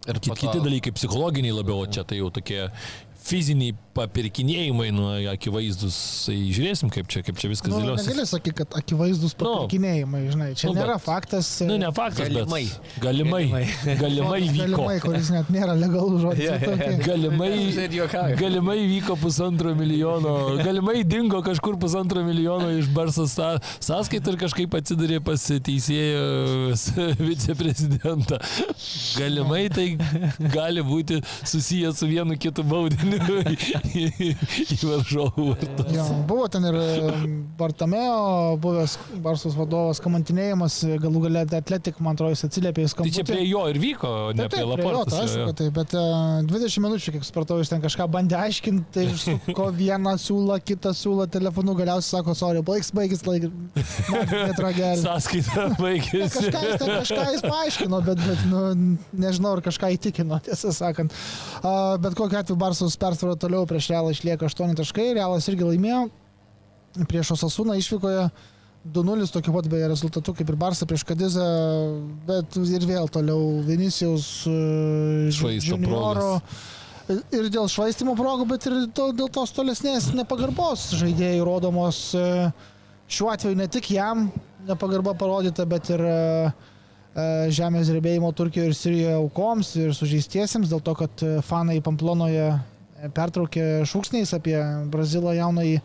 Ir Kit, kiti dalykai psichologiniai labiau, o čia tai jau tokie fiziniai papirkinėjimai, nu, akivaizdus, tai žiūrėsim, kaip čia, kaip čia viskas Nu, dėliosis. negali sakyti, kad akivaizdus Nu. papirkinėjimai, žinai, čia Nu, nėra bet- faktas. Nu, ne faktas, Galimai. bet galimai. Galimai, galimai vyko. Galimai, kuris net nėra legalų žodis. Jo, jo. Okay. Galimai, galimai vyko pusantro milijono, galimai dingo kažkur pusantro milijono iš Barso sa- sąskaitų ir kažkaip atsidarė pas teisėjus viceprezidentą. Galimai tai gali būti susijęs su vienu kitu baudiniu į, į varžovų vartus. Jo, buvo ten ir Bartameo, buvęs Barsos vadovas, kamantinėjimas, galų galę Atletik, man atrodo, jis atsiliepė į Tai skambutį. čia prie jo ir vyko, ne Taip, taip, prie Laportos. tai aišku, tai, bet uh, 20 minučių, kiek supratau, jis ten kažką bandė aiškinti, tai ko vieną siūlo, kitą siūlo telefonu, galiausiai sako, sorry, baigs, baigis, laik, netragelį. Sąskaita baigėsi. Kažką ten, kažką jis paaiškino, bet, bet nu, nežinau, ar kažką įtikino, tiesą sakant. Uh, bet kokiu atveju Barsos persvara toliau prieš Realą išlieka 8 taškai, Realas irgi laimėjo prieš Osasūną išvykoje 2-0 tokiu pat beje rezultatu kaip ir Barsa prieš Kadizą, bet ir vėl toliau Vinicijaus uh, Švaisto junioro. Ir dėl švaistimo progų, bet ir to, dėl tos tolesnės nepagarbos žaidėjai rodomos e, šiuo atveju ne tik jam nepagarba parodyta, bet ir e, e, žemės drebėjimo Turkijoje ir Sirijoje aukoms ir sužeistiesiems, dėl to, kad e, fanai Pamplonoje e, pertraukė šūksniais apie Brazilą jaunai e,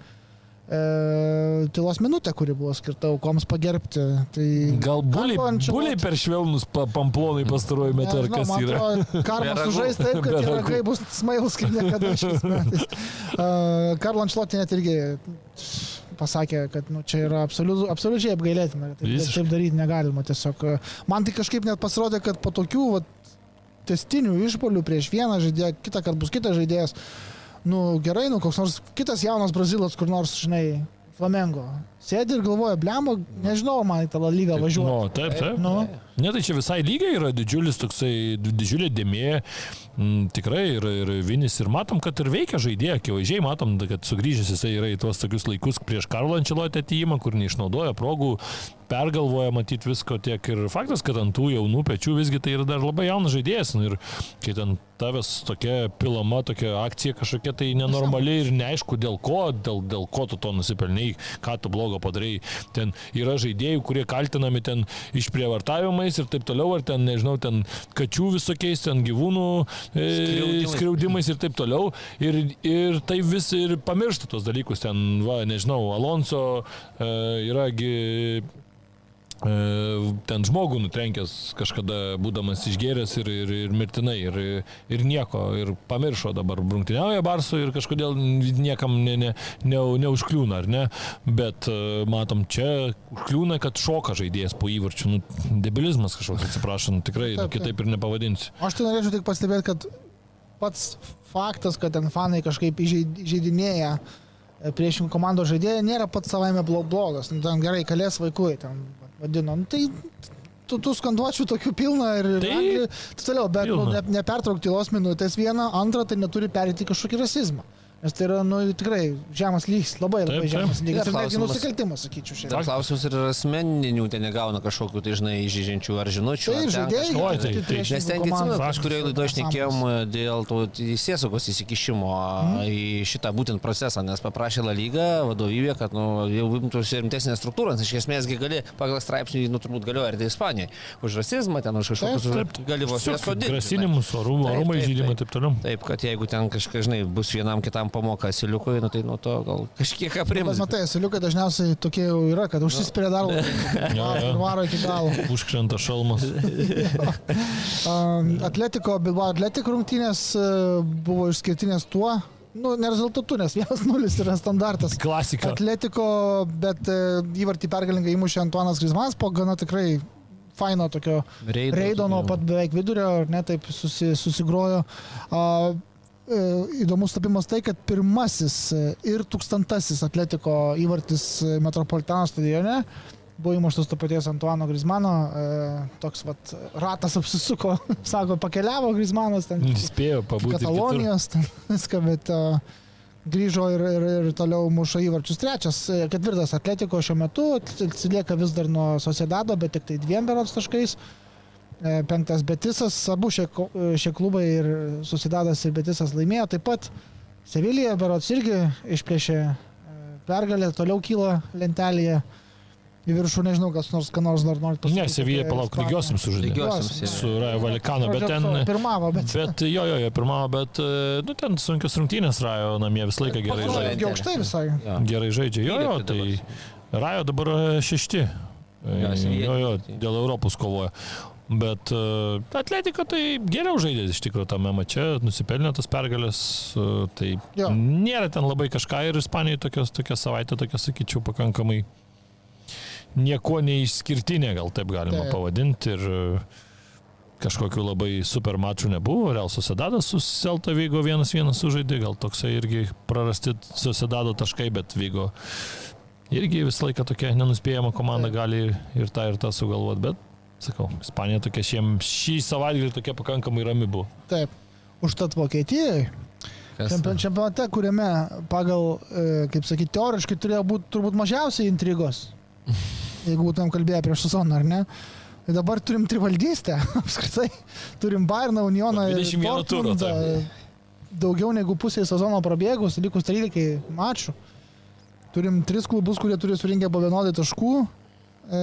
tylos minutę, kuri buvo skirta aukoms pagerbti. Tai Gal buliai, buliai per švelnus pa, pamplonai pastaruoju metu, ar kas yra? Karmas sužais taip, kad ragų. ragai bus smailus kaip niekada šiais metais. Uh, Karlo Ančlotė net irgi pasakė, kad nu, čia yra absoliu, absoliučiai apgailėtina. Taip, Visiškai. taip daryti negalima. Tiesiog, man tai kažkaip net pasirodė, kad po tokių vat, testinių išpolių prieš vieną žaidėją, kitą kartą bus kitas žaidėjas, nu gerai, nu koks nors kitas jaunas brazilas, kur nors, žinai, Flamengo. Sėdi ir galvoja, blemba, nežinau, man į tą lygą važiuoju. Nu, taip, taip. Nu, Ne, tai čia visai lygiai yra didžiulis toksai, didžiulė dėmė, m, tikrai ir, ir Vinis ir matom, kad ir veikia žaidėjai, akivaizdžiai matom, kad sugrįžęs jisai yra į tuos tokius laikus prieš Karlo Ančelotę atėjimą, kur neišnaudoja progų, pergalvoja matyti visko tiek ir faktas, kad ant tų jaunų pečių visgi tai yra dar labai jaunas žaidėjas nu, ir kai ten tavęs tokia pilama, tokia akcija kažkokia tai nenormali ir neaišku dėl ko, dėl, dėl ko tu to nusipelniai, ką tu blogo padarai. Ten yra žaidėjų, kurie kaltinami ten išprievartavimais ir taip toliau, ar ten, nežinau, ten kačių visokiais, ten gyvūnų e, Skriaudimais. skriaudimais ir taip toliau. Ir, ir tai vis ir pamiršta tos dalykus. Ten, va, nežinau, Alonso e, yragi ten žmogų nutrenkęs kažkada būdamas išgėręs ir, ir, ir mirtinai ir, ir nieko, ir pamiršo dabar brungtiniauja Barsu ir kažkodėl niekam ne, ne, ne, neužkliūna, ar ne, bet e, matom čia užkliūna, kad šoka žaidėjas po įvarčių, nu, debilizmas kažkoks, atsiprašau, nu, tikrai nu, Taip, taip. kitaip ir nepavadinsi. Aš tai norėčiau tik pastebėti, kad pats faktas, kad ten fanai kažkaip įžeid- įžeidinėja e, priešingų komandos žaidėjai, nėra pats savaime blo- blogas. Nu, ten gerai, kalės vaikui, ten vadino. Nu, tai tų, tų skanduočių tokių pilna ir Tai Anglijoj, taip toliau, bet nu, ne, nepertraukti tylos minutės vieną, antrą, tai neturi perėti kažkokį rasizmą. Nes tai yra, nu, tikrai žemas lygis, labai labai Taip, taip. žemas lygis. Dar Ir netgi klausimas- nusikaltimas, sakyčiau, Dar šiandien. klausimus ir asmeninių ten negauna kažkokių, tai žinai, žyžiančių ar žinučių. Tai žaidėjai, tai- tai- priešingų Nes ten, atsimenat, kažkurioje laidoje šnekėjom dėl to teisėsaugos įsikišimo Mhm. į šitą būtent procesą, nes paprašė La Lyga vadovybė, kad nu, jau imtųsi rimtesnės struktūros, iš esmės gi gali pagal straipsnį, nu turbūt galioja ir tai Ispanijai, už rasizmą, ten už kažkokius gali vos nesodinti. Grasinimus, orumai taip, žydimai ir taip. taip toliau. Taip, kad jeigu ten kažkas, žinai, bus vienam kitam pamoka siliukui, nu, tai nuo to gal kažkiek Bet aprims. matai, siliukai dažniausiai tokie jau yra, kad užsispyrė dar labiau. Varo iki galo. Užkrenta šalmas. Um, Atletiko, Bilbao Atletiko rungtynės uh, buvo išskirtinės tuo, nu, ne rezultatu, nes 1-0 yra standartas. Klasika. Atletiko, bet uh, įvartį pergalingai įmušė Antuanas Grismanas po gana tikrai faino tokio Reido, reido nuo pat beveik vidurio, ne taip susi, susigrojo. Uh, Įdomus tapimas tai, kad pirmasis e, ir tūkstantasis Atletiko įvartis e, Metropolitano stadione buvo įmuštas to paties Antuano Grismano, e, toks vat ratas apsisuko, sako, pakeliavo Grismanas ten Spėjo pabūti. Katalonijos, ten viską, bet grįžo ir, ir, ir toliau muša įvarčius. Trečias, e, ketvirtas Atletiko šiuo metu atsilieka vis dar nuo Sociedado, bet tik tai dviem berots taškais. E, Penktas Betisas, abu šie, e, šie klubai ir Sociedadas ir Betisas laimėjo taip pat. Sevilija, berots irgi išplėšė e, pergalę, toliau kyla lentelėje. Į viršų nežinau, kas nors, ką nors dar nori pasakyti. Ne, Sevija, apie palauk, lygiosiam sužaidė. Jo. Su Rajo Valikano, bet ten... Pirmavo, bet... Bet jo, jo, jo, pirmavo, bet, nu, ten sunkios rungtynės Rajo namie visą laiką gerai žaidžia. irgi aukštai visai. Jo. Gerai žaidžia, jo, jo, tai Rajo dabar šešti. Jo, Sevilla Jo, dėl Europos kovoja. Bet uh, Atletiko tai geriau žaidė iš tikrųjų tame mače, nusipelnė tas pergalės, uh, tai Jo. nėra ten labai kažką ir Ispanijoje tokios, tokia savaitė, tokia sakyčiau, pakankamai nieko neišskirtinė, gal taip galima Taip. pavadinti. Ir uh, kažkokių labai super mačų nebuvo. Real Sociedadas su Celta Vygo vienas vienas sužaidė, gal toksai irgi prarasti Sociedado taškai, bet Vygo irgi visą laiką tokia nenuspėjama komanda gali ir tą ir tą sugalvoti, bet sakau, Ispanija tokia šiem, šį savaitgalį tokia pakankamai rami buvo. Taip. Užtat Vokietijoje, čempion- čempionate, kuriame pagal, e, kaip sakyti, teoriškai turėjo būti turbūt mažiausiai intrigos, jeigu būtumėm kalbėję prieš sezoną, ar ne? Tai dabar turim trivaldystę, apskritai. Turim Bayerną, Unioną ir 21 turo, Dortmundą. Daugiau negu pusė sezono prabėgus, likus 13 mačų. Turim tris klubus, kurie turi surinkę po vienodai taškų. E,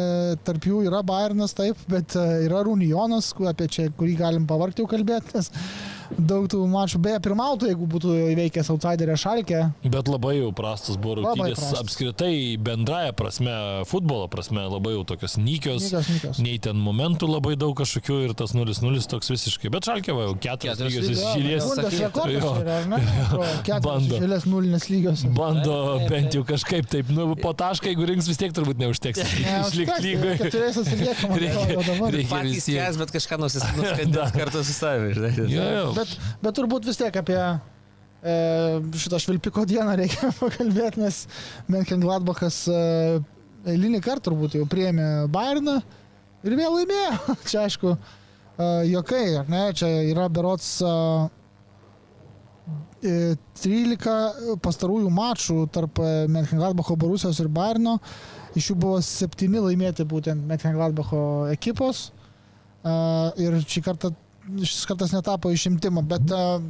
tarp jų yra Bayernas, taip, bet e, yra ku- apie čia, kurį galim pavargti jau kalbėti, nes daug tų mačų, beje, pirmautų, jeigu būtų įveikęs outsiderę Šalkę. Bet labai jau prastas buvo rungtynės, apskritai bendraja prasme, futbolo prasme, labai jau tokios nykios. Nykios, nykios. Nei ten momentų labai daug kažkokių ir tas 0-0 toks visiškai. Bet Šalkė va, jau Keturias lygios išėlės. Keturios išėlės nulinės lygios. Bando bent jau kažkaip taip, nu, po tašką, jeigu rinks vis tiek turbūt neužteks. Išlikti lygoje. Keturiais atsiliekama. Reikia- reikia- Patys vis tiek. skęs, bet kažką nusiskandins kartu su savimi. žinai. Jo, jo. Bet, bet turbūt vis tiek apie e, šitą švilpiko dieną reikia pakalbėti, nes Menken Gladbachas e, eilinį kartą turbūt jau priėmė Bayerną ir vėl laimėjo. Čia aišku, e, jokai, ar ne? Čia yra berots e, e, 13 pastarųjų mačų tarp Menken Gladbacho, Borusijos ir Bayerno. Iš jų buvo septyni laimėti būtent Menken Gladbacho ekipos. E, ir šį kartą šis kartas netapo išimtimo, bet uh,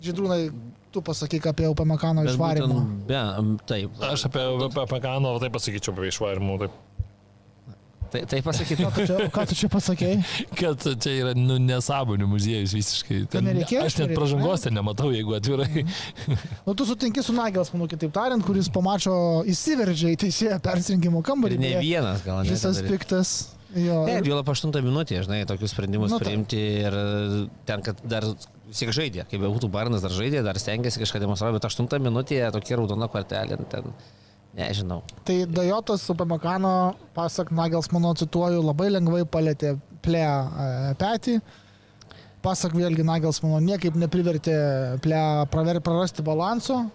Žydrūnai, tu pasakyk apie Upamekano išvarimą. būtent- Be, taip. Aš apie, apie, apie Kano taip pasakyčiau, apie išvarimų. Taip. Tai, tai pasakyti. Ką tu čia, ką tu čia pasakėjai? Kad čia yra nu, nesąmonių muziejus visiškai. Kad nereikėjo aš net išvaryt, pražangos ten nematau, jeigu atvirai. Nu, tu sutinki su Nagels, manau, kitaip tariant, kuris pamačio įsiveržė į teisėją persirinkimo kambarį. Ir ne vienas gal. Visas piktas. Jo, ir- jau po 8 minutę, žinai, tokius sprendimus Nu, nu, priimti ir ten, kad dar vis tiek žaidė, kaip būtų Barnas dar žaidė, dar stengiasi kažką demonstruoti, bet 8 minutė tokia raudona kortelė, ten, nežinau. Tai Dajotas Upamekano, pasak Nagels, mano cituoju, labai lengvai palėtė plę e, petį. Pasak vėlgi Nagels, mano niekaip neprivertė praver, prarasti balanso.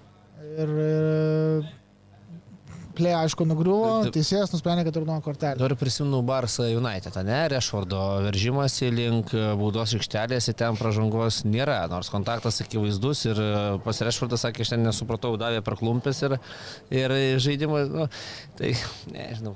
Ir e, plė, aišku, nugriuvo, teisėjas nusprendė, kad raudona kortelė. Dabar prisimenu Barsą United, ne, Rešvardo veržimasi link baudos aikštelės ten pražangos nėra, nors kontaktas akivaizdus ir pas Rešvardas sakė, aš ten nesupratau, davė praklumpės ir, ir žaidimas, nu, tai nežinau,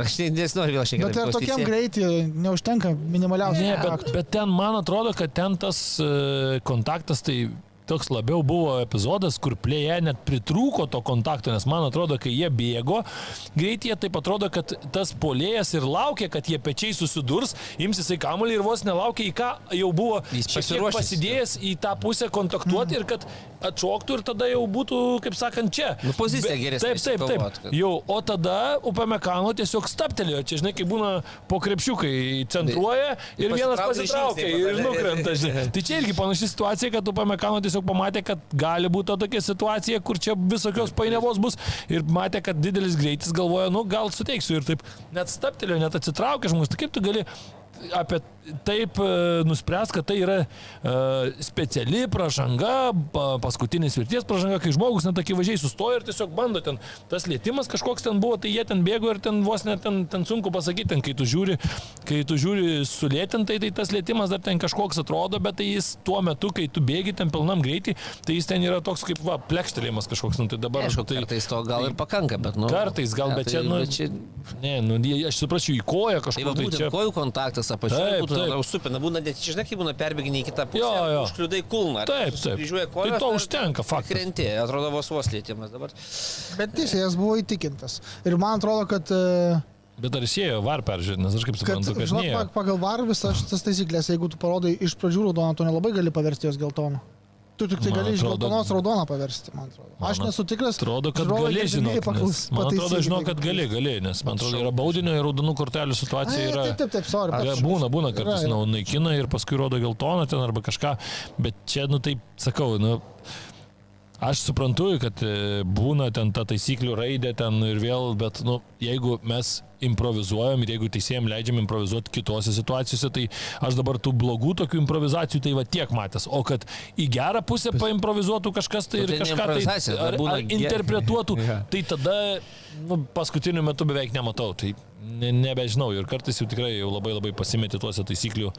aš ne- nesinoriu vėl šiandien. Bet ir tokiam greitį neužtenka minimaliausiai. Ne, bet, bet ten man atrodo, kad ten tas e, kontaktas tai toks labiau buvo epizodas, kur plėje net pritrūko to kontakto, nes man atrodo, kai jie bėgo, greitai taip atrodo, kad tas polėjas ir laukia, kad jie pečiai susidurs, ims jisai kamuolį ir vos nelaukia, į ką jau buvo pasidėjęs į tą pusę kontaktuoti ir kad atšoktų ir tada jau būtų, kaip sakant, čia. Nu, pozicija geresnė Taip, taip, taip. kad- Jau, o tada Upamekano tiesiog staptelėjo, čia žinai, kai būna po krepšiukai centruoja ir vienas Pasitraukia ir tada- nukrenta. žinai. Tai čia irgi panaši situacija, kad Upamekano tiesiog pamatė, kad gali būti tokia situacija, kur čia visokios painiavos bus ir matė, kad didelis greitis galvoja, nu gal suteiksiu ir taip net staptelėjo, net atsitraukė žmogus. Tai kaip tu gali apie taip e, nuspręs, kad tai yra e, speciali pražanga, pa, paskutinis virties pražanga, kai žmogus net akivaizdžiai sustoja ir tiesiog bando ten, tas lėtimas kažkoks ten buvo, tai jie ten bėgo ir ten vos net ten, ten sunku pasakyti, ten kai tu žiūri, kai tu žiūri sulėtintai, tai tas lėtimas dar ten kažkoks atrodo, bet tai jis tuo metu, kai tu bėgi ten pilnam greitį, tai jis ten yra toks kaip va, plekštelėjimas kažkoks, nu tai dabar Aišku, tai, kartais to gal ir pakanka, bet, nu. Kartais gal, ne, bet tai- čia, nu, bet čia ne, nu, aš suprasčiau, į koją Tai va kažkur tai būtent čia. kojų kontaktas, visą pačią. Supina, būna net, žinai, kai būna perbėginiai kitą pusę. Jo, jo. Užkliudai kulną. Taip, taip. Kryžiuoja Tai kojas. to užtenka, faktas. Krenti, atrodo vos vos lėtimas dabar. Bet teisėjas buvo įtikintas. Ir man atrodo, kad, e, Bet ar išėjo var peržiūrėti, nes aš kaip kad suprantu, kad žinok, pagal var visas šitas taisyklės, jeigu tu parodai iš pradžių raudoną, tu nelabai gali paversti jos geltoną. Tu tik tai gali iš geltonos raudoną paversti, man atrodo. Aš Man nesu tikras. Atrodo, kad žiūrovai gali, žinok. paklaus- Man atrodo, jeigu kad gali, gali, nes man atrodo, yra baudinio ir raudonų kortelių situacija. Ai, Yra, Taip, taip, taip, sorry. Yra, būna, būna kartais Yra, yra. na, naikina ir paskui rodo geltoną ten arba kažką, bet čia, nu taip sakau, nu, aš suprantu, kad e, būna ten ta taisyklių raidė ten ir vėl, bet, nu, jeigu mes improvizuojam ir jeigu teisėjams leidžiam improvizuoti kitose situacijose, tai aš dabar tų blogų tokių improvizacijų tai va tiek matęs, o kad į gerą pusę paimprovizuotų kažkas tai Nu, ir tai kažką tai ar, ar interpretuotų, tai tada nu, paskutiniu metu beveik nematau. Tai ne, nebežinau ir kartais jau tikrai jau labai labai pasimeti tuose taisyklių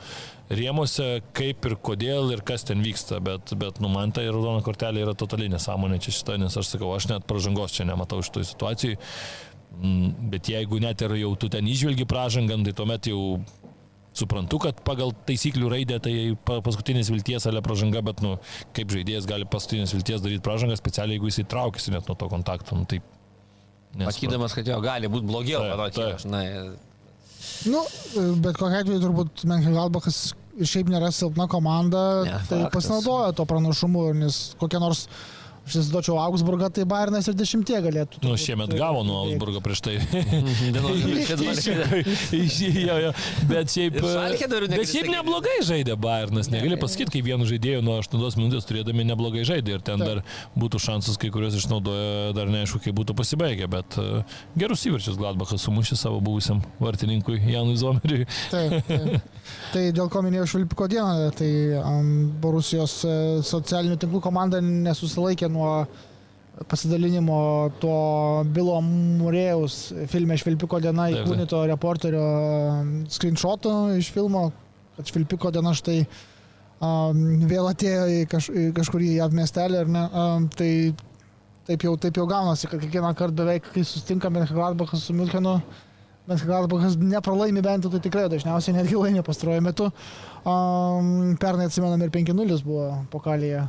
rėmose, kaip ir kodėl ir kas ten vyksta, bet, bet nu, man tai raudona kortelė yra totaliai nesąmonė čia šita, nes aš sakau, aš net pažangos čia nematau šitoj situacijai. Mm, Bet jeigu net ir jau tu ten išvelgi pražangant, tai tuomet jau suprantu, kad pagal taisyklių raidę tai pa- paskutinės vilties ale pražanga, bet nu, kaip žaidėjas gali paskutinės vilties daryti pražangą specialiai, jeigu jis įtraukėsi net nuo to kontakto. Nu, tai nesuprantu. Matydamas, kad jo gali būti blogiau, Taip, manau, taip. aš, na, Nu, bet kokia atveju turbūt Menkelgalbachas šiaip nėra silpna komanda, Ne, tai faktas. pasinaudojo to pranašumu, nes kokia nors, aš įsivaizduočiau, Augsburgą, tai Bairnas ir dešimtie galėtų. Nu, šiemet e, gavo nuo. Augsburgo prieš tai. Jo, jo. Bet šiaip, bet šiaip neblogai žaidė Bayernas. Negali pasakyti, kaip vienu žaidėju nuo 8 minutės turėdami neblogai žaidė. Ir ten dar būtų šansas, kai kuriuos išnaudojo, dar neaišku, kaip būtų pasibaigę. Bet uh, gerus įvarčius Gladbachas sumušė savo buvusiam vartininkui Janui Zomeriui. Tai dėl ko minėjau Švilpiko dieną, tai um, Borusijos e, socialinių tinklų komanda nesusilaikė nuo pasidalinimo to Bilo Murėjaus filme Švilpiko diena įkūnyto reporterio um, screenshoto iš filmo, kad Švilpiko diena štai um, vėl atėjo į, kaž, į kažkurį JAV miestelį, ar ne? Um, tai taip jau, taip jau gaunasi, kad kiekvieną kartą beveik, kai susitinkame Gladbachas su Milkenu, Bet Gladbachas nepralaimi bent jau, tai tikrai dažniausiai netgi laimė pastaruoju metu. Um, pernai atsimenam ir 5-0 buvo pokalėje.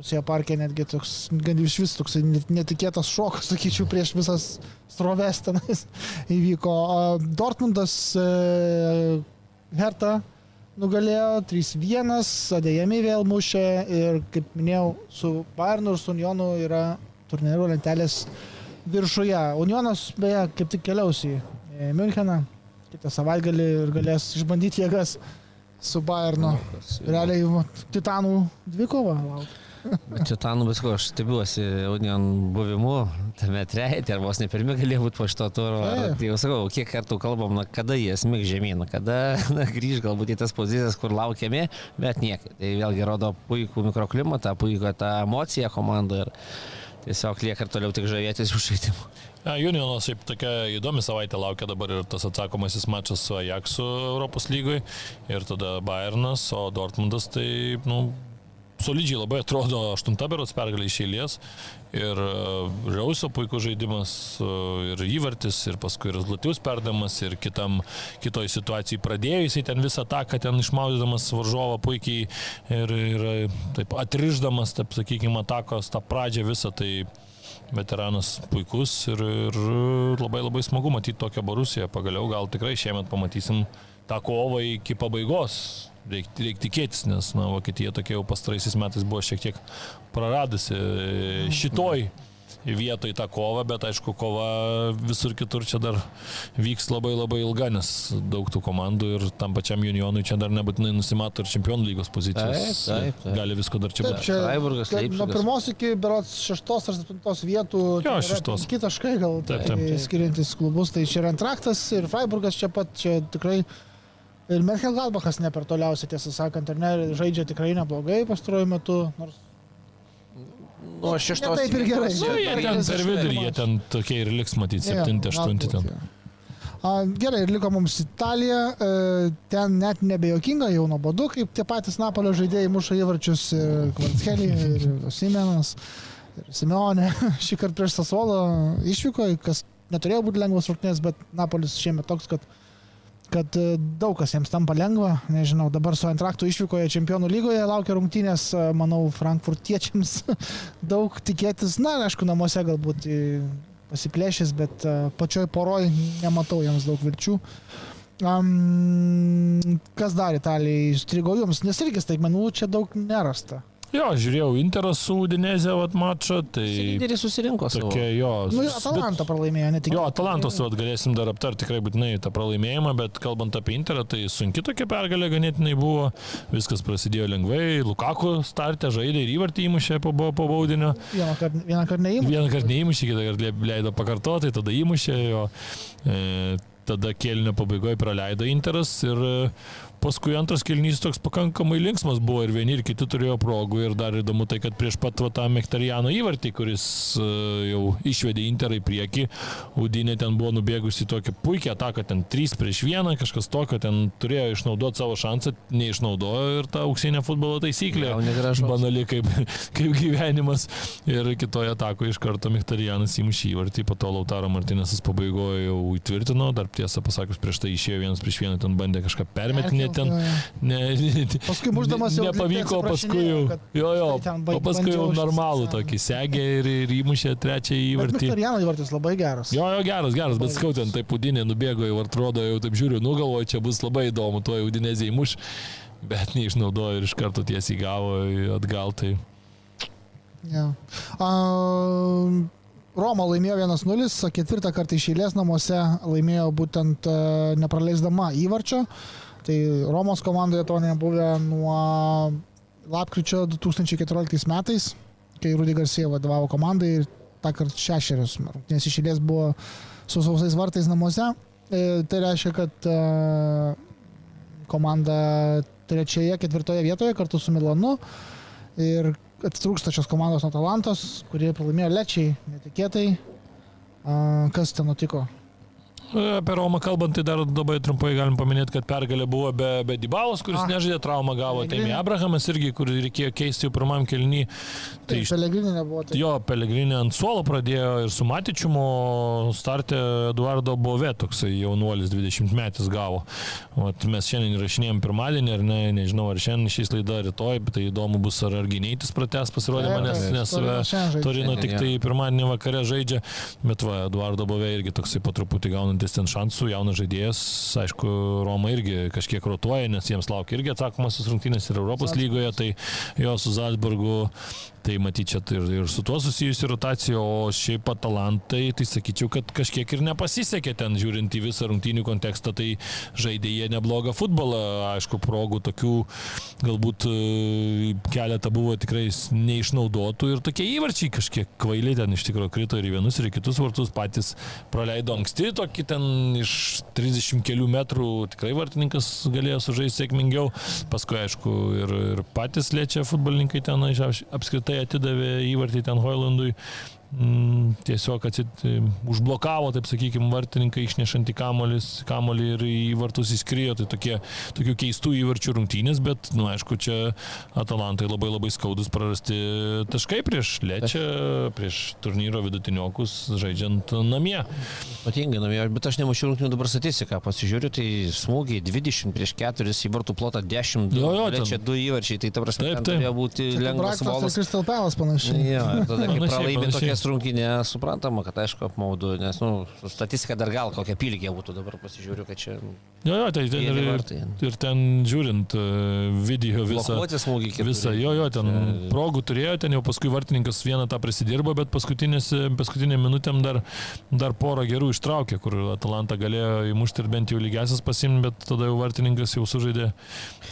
Rusija parkė netgi toks, gan iš vis toks net- netikėtas šokas, sakyčiau, prieš visas sroves tenais įvyko. Dortmundas uh, Hertha nugalėjo 3-1, Adėjami vėl mušė ir, kaip minėjau, su Bayernu ir su Unionu yra turnyrų lentelės viršuje. Unionas beje kaip tik keliaus į Müncheną kitą savaitgalį ir galės išbandyti jėgas su Bayernu. Realiai titanų dvikova. laukia. Bet Titanų, bet ko, aš stebiuosi Union buvimu tame trejate, ar vos ne pirmi galėjo būti po šito turo. Tai jau sakau, kiek kartų kalbam, na, kada jie smig žemyn, kada na, grįž galbūt į tas pozicijas, kur laukiami, bet niekaip. Tai vėlgi rodo puikų mikroklimatą, puikų tą emociją komandą ir tiesiog lieka ir toliau tik žavėtis jų žaidimu. Ja, Unionas šiaip tokia įdomi savaitė laukia dabar ir tas atsakomasis mačas su Ajaxu Europos lygoj ir tada Bayernas, o Dortmundas tai, nu, solidžiai labai atrodo aštunta berots pergalė iš eilės ir Riauso puikus žaidimas e, ir įvartis ir paskui ir Zlatius perdamas ir kitam, kitoj situacijai pradėjusiai ten visą ataką ten išmaudydamas varžovą puikiai ir, ir taip atriždamas, taip sakykime, atakos tą pradžią visą tai veteranas puikus ir, ir labai labai smagu matyti tokią Borusiją. Pagaliau gal tikrai šiemet pamatysim tą kovą iki pabaigos. Reikia reik tikėtis, nes na, Vokietija tokia jau pastaraisiais metais buvo šiek tiek praradusi šitoj vietoj tą kovą, bet aišku, kova visur kitur čia dar vyks labai labai ilga, nes daug tų komandų ir tam pačiam Unionui čia dar nebūtinai nusimato ir čempionų lygos pozicijos. Taip, taip, taip. Gali visko dar čia Taip, būti. čia Freiburgas, Leipzigas. nuo pirmos iki berots šeštos ar septintos vietų. Jo, šeštos. penki taškai gal Taip, tai taip. skiriantis klubus. Tai čia yra Antraktas ir Freiburgas čia pat, čia tikrai. Ir Merkel Galbachas ne per toliausiai, tiesą sakant, ar ne, žaidžia tikrai neblogai pastaruoju metu, nors Nu, šeštos. Taip ir gerai. Nu, jie ten per vidurį, jie ten tokie ir liks matyti, Jo, 7-8 ten. A, gerai, ir liko mums Italija, e, ten net nebejokinga, jau nuobodu, kaip tie patys Napolio žaidėjai muša įvarčius ir Kvarthelį, ir Simenas, ir Simeonė. Šį kartą prieš Sasolo išvyko, kas neturėjo būti lengvas rungtynės, bet Napolis šiemet toks, kad kad e, daug kas jiems tampa lengva. Nežinau, dabar su Antraktu išvykoje čempionų lygoje laukia rungtynės, e, manau, frankfurtiečiams daug tikėtis, na, aišku, namuose galbūt pasiplėšęs, bet e, pačioj poroj nematau jiems daug vilčių. Um, kas dar Italijai strigo jums, nes irgi staigmenų čia daug nerasta. Jo, žiūrėjau Interas su Udinezė vat mačą, tai Lyderis susirinko savo. tokia jo. Nu, bet- Atalanta pralaimėjo, ne tik. Jo, Atalantos vat, galėsim dar aptarti tikrai būtinai tą pralaimėjimą, bet kalbant apie Interą, tai sunki tokia pergalė ganėtinai buvo. Viskas prasidėjo lengvai. Lukaku startė žaidė ir įvartį įmušė po, po po baudinio. Vieną kartą kart neįmė. Vieną kartą neįmušė, kitą kartą leido pakartoti, tada įmušė jo. E, tada kėlinio pabaigoje praleido Interas ir paskui antras kelnys toks pakankamai linksmas buvo ir vieni ir kiti turėjo progų ir dar įdomu tai, kad prieš pat tą Mektariano įvartį, kuris e, jau išvedė Interą į priekį, Udinė ten buvo nubėgusi tokią puikią ataką, ten 3 prieš 1, kažkas tokio, ten turėjo išnaudoti savo šansą, neišnaudojo ir tą auksinę futbolo taisyklę. Banali kaip, kaip gyvenimas. Ir kitoje atakoje iš karto Miktarianas įmušė įvartį, po to Lautaro Martinėsas pabaigoje jau įtvirtino, dar tiesą pasakius prieš tai išėjo vienas prieš vieną, ten bandė kažką permetinėti, ten ne, Paskui mušdamas jau nepavyko, tai paskui jau, jo, jo, tai ten ba- o paskui jau normalų tokį segė ir, ir įmušė trečią įvartį. Miktariano įvartis labai geras. Jo, jo, geras, geras, bet skau ten taip pudinė nubėgo į vartrodo, jau taip žiūriu, nugalvoju, čia bus labai įdomu, tuo jau dinezė įmuš, bet neišnaudojo ir iš karto tiesiai gavo atgal. Tai Ja. A, Roma laimėjo 1-0, ketvirtą kartą iš eilės namuose laimėjo būtent e, nepraleisdama įvarčio. Tai Romos komandoje to nebuvę nuo lapkričio 2014 metais, kai Rudy Garcia vadovavo komandai ir tą kartą šešerius, nes iš eilės buvo su sausais vartais namuose. E, Tai reiškia, kad e, komanda trečioje, ketvirtoje vietoje kartu su Milanu ir atitrūksta šios komandos nuo Atalantos, kurie pralaimėjo lečiai netikėtai. A, Kas ten nutiko? Apie Romą kalbant, tai dar labai trumpai galim paminėti, kad pergalė buvo be, be Dybalos, kuris Ah. nežaidė, traumą gavo. Taimi Abrahamas irgi, kur reikėjo keisti jau pirmam kelnį. Tai iš Pelegrinė nebuvo. Tai... Jo, Pelegrinė ant suolo pradėjo ir su Matičiumu startė Eduardo Bove, toksai jaunuolis 20 metais gavo. Vat mes šiandien įrašinėjom pirmadienį, ar ne, nežinau, ar šiandien šiais laida, rytoj, bet tai įdomu bus, ar Argineitis pratęs pasirodymą, nes, nes Torino e, tik tai pirmadienį vakare žaidžia, bet va, Eduardo Bove irgi toksai po truputį gaunantis ten šansų, jaunas žaidėjas, aišku, Roma irgi kažkiek rotuoja, nes jiems laukia irgi atsakomasis rungtynės ir Europos lygoje, tai jo su Zalzburgu Tai matyt, čia tai ir, ir su tuo susijusi rotacija, o šiaip Atalantai, tai sakyčiau, kad kažkiek ir nepasisekė ten, žiūrint į visą rungtynių kontekstą, tai žaidė jie neblogą futbolą, aišku, progų tokių galbūt e, keletą buvo tikrai neišnaudotų ir tokie įvarčiai kažkiek kvailiai ten iš tikrųjų krito ir į vienus, ir į kitus vartus. Patys praleido anksti, tokį ten iš 30 kelių metrų tikrai vartininkas galėjo sužaisti sėkmingiau, paskui aišku ir, ir patys lėčia futbolininkai ten iš- apskritai atidavė įvartį ten Hoilandui. Mm, tiesiog atsit, užblokavo, taip sakykime, vartininkai išnešantį kamolį, ir į vartus įskrijo. Tai tokie, tokių keistų įvarčių rungtynės, bet, na, nu, aišku, čia Atalantai labai labai skaudus prarasti taškai prieš Lečią, prieš turnyro vidutiniokus, žaidžiant namie. Ypatingai namie, bet aš nemačiau rungtynių dabar statistiką. Pasižiūriu, tai smūgiai 20 prieš 4, į vartų plotą 10, Jo, jo, čia ten. 2 įvarčiai, tai ta prasme, Taip, taip. turėjo būti Čia lengvas volas. Crystal Palace panašiai. Jo, ir tada, kai pralaimi panašiai. Tokias rungtynės, suprantama, kad aišku apmaudu, nes, nu, statistika dar gal kokia pilgė būtų, dabar pasižiūriu, kad čia Jo, jo, tai ten ir, Vieni ir, vartai. ir ten žiūrint e, video visą. Visą, jo, jo, ten Čia- progų turėjo, ten jau paskui vartininkas vieną tą prisidirbo, bet paskutinė minutėm dar, dar porą gerų ištraukė, kur Atalanta galėjo įmušti ir bent jau lygiasis pasimti, bet tada jau vartininkas jau sužaidė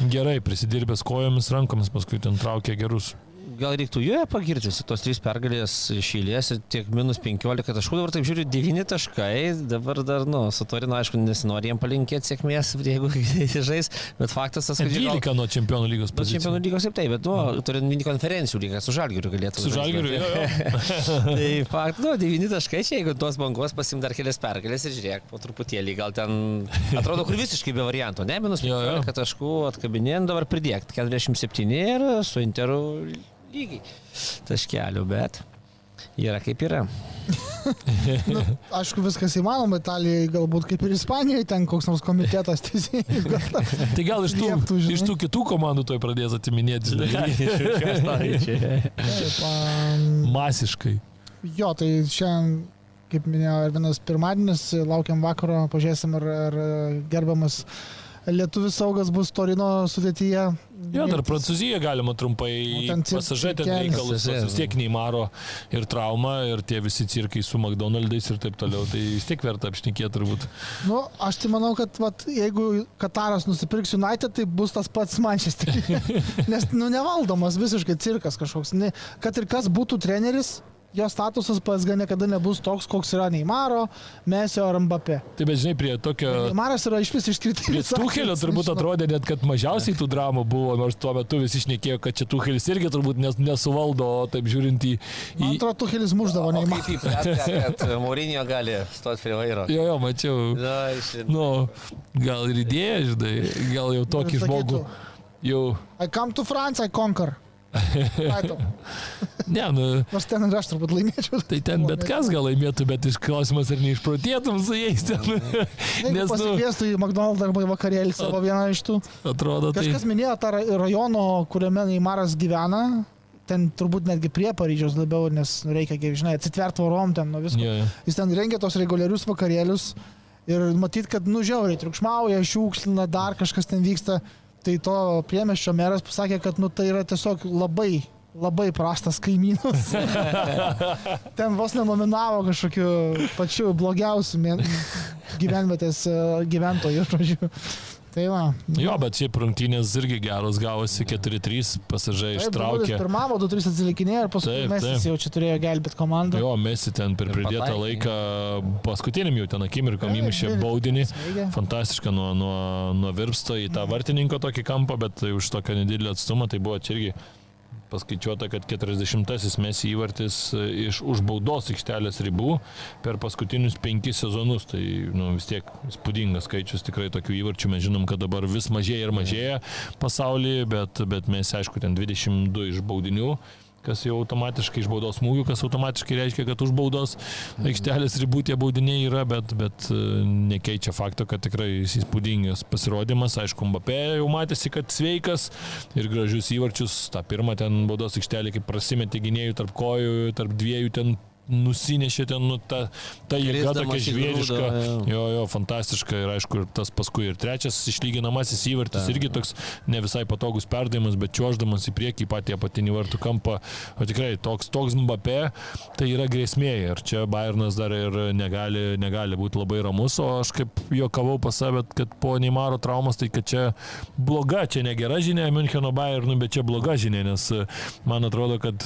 gerai, prisidirbęs kojomis, rankomis, paskui ten traukė gerus. Gal reiktų joje pagirti tos trys pergalės šilės ir tiek minus 15 taškų, dabar taip žiūriu 9 taškai, dabar dar, nu, su Torino, aišku, nesinori jiem palinkėti sėkmės, jeigu žais, bet faktas tas, kad... gal- 12 nuo čempionų lygos Nu, čempionų pozicijų. lygos taip, taip, bet, nu, turint mini konferencijų lygą, su Žalgiriu galėtų. Su. Žalgiriu, tai fakt, nu, 9 taškai čia, jeigu tos bangos pasim dar kelias pergalės ir žiūrėk, po truputėlį, gal ten atrodo, kur visiškai be varianto, ne, minus Jo, jo. 15 taškų atkabinėjant dabar pridėkti 47 ir su Interu lygiai taškelių, bet Yra kaip yra. Nu, aišku, viskas įmanoma, Italijai galbūt kaip ir Ispanijoje, ten koks nors komitetas teisėjai. Gal ta- Tai gal iš tų, Lieptų, iš tų kitų komandų toj pradės atiminėti, žinai, Taip, um, masiškai. jo, tai šiandien, kaip minėjo Ervinas, pirmadienis, laukiam vakaro, pažiūrėsim, ar, ar gerbiamas lietuvis saugas bus Torino sudėtyje. Jo, dar Prancūziją galima trumpai pasažėti reikalus, Pasažėt. vis tiek neįmaro ir trauma, ir tie visi cirkai su McDonald's ir taip toliau, tai vis tiek verta apšnekėti turbūt. Nu, aš tai manau, kad vat, jeigu Kataras nusipirks United, tai bus tas pats Manchesteris. Nes, nu, nevaldomas visiškai cirkas kažkoks. Ne, kad ir kas būtų treneris, jo statusas PSG niekada nebus toks, koks yra Neymaro, Mesio ar Mbappé. Tai bet žinai, prie tokio... Neymaras yra iš vis Prie išskirtinis. Tuhelio turbūt atrodė net, kad mažiausiai tų dramų buvo, nors tuo metu visi išnekėjo, kad čia Tuhelis irgi turbūt nes, nesuvaldo, taip žiūrint į... Man į... atrodo, Tuhelis muždavo Neymarą. kaip įpratę, kad Maurinio gali stoti prie vairo. Jo, jo, mačiau. Na, iš... Nu, gal ir idėja, žinai, gal jau tokį žmogų. Jau, I come to France, I conquer. Ne, nu, Nors ten ir aš turbūt laimėčiau. tai ten bet kas gal laimėtų, bet iš klausimas ar neišprotėtum su jais ten. Jeigu Nes, nu, pasikviestų į McDonald's arba į vakarėlį savo vieną iš tų. atrodo, tai... Kažkas minėjo tą ra- rajono, kuriame Neymaras gyvena. Ten turbūt netgi prie Paryžiaus labiau, nes nu, reikia, kaip žinai, atsitvert tvorom ten nuo visko. Jo, jo. Jis ten rengia tos reguliarius vakarėlius ir matyt, kad nužiauriai triukšmauja, šiukšlina, dar kažkas ten vyksta. Tai to priemeščio meras pasakė, kad nu, tai yra tiesiog labai, labai prastas kaimynas. ten vos nenominavo kažkokiu pačiu blogiausiu gyvenvietės e, gyventojų, žodžiu. Tai va. Jo, bet šiaip rungtynės irgi geros gavosi, 4-3 pasažai ištraukė. Pirmavo, 2-3 atsilikinėjo ir paskui Taip, Mesis taip. jau čia turėjo gelbėti komandą. Jo, Mesi ten per pridėtą pataikė. laiką paskutiniam jau ten akimirkom įmušė baudinį. Fantastiška nuo, nuo, nuo virpsto į tą vartininko tokį kampą, bet už tokią nedidelį atstumą tai buvo čia irgi paskaičiuota, kad 40-asis mes įvartis e, iš už baudos aikštelės ribų per paskutinius penkis sezonus. Tai nu, vis tiek įspūdingas skaičius tikrai tokių įvarčių. Mes žinom, kad dabar vis mažėja ir mažėja pasaulyje, bet, bet mes aišku ten 22 iš baudinių kas jau automatiškai iš baudos smūgių, kas automatiškai reiškia, kad už baudos aikštelės ribų tie baudiniai yra, bet, bet e, nekeičia fakto, kad tikrai įspūdingas pasirodymas. Aišku, Mbappé jau matėsi, kad sveikas ir gražius įvarčius. Ta pirma ten baudos aikštelė, kaip prasimeti gynėjų tarp kojų, tarp dviejų ten nusinešė ten, nu, ta, ta jėga tokia žvėriška. grūdą, jo. Jo, fantastiška ir aišku, ir tas paskui ir trečias išlyginamasis įvartis Ta. irgi toks ne visai patogus perdavimas, bet čiuoždamas į priekį patį apatinį vartų kampą. O tikrai toks, toks Mbappé, tai yra grėsmė ir čia Bayernas dar ir negali, negali būti labai ramus, o aš kaip juokavau pas save, kad po Neymaro traumos, tai kad čia bloga, čia negera žinia Müncheno Bayernui, bet čia bloga žinia, nes man atrodo, kad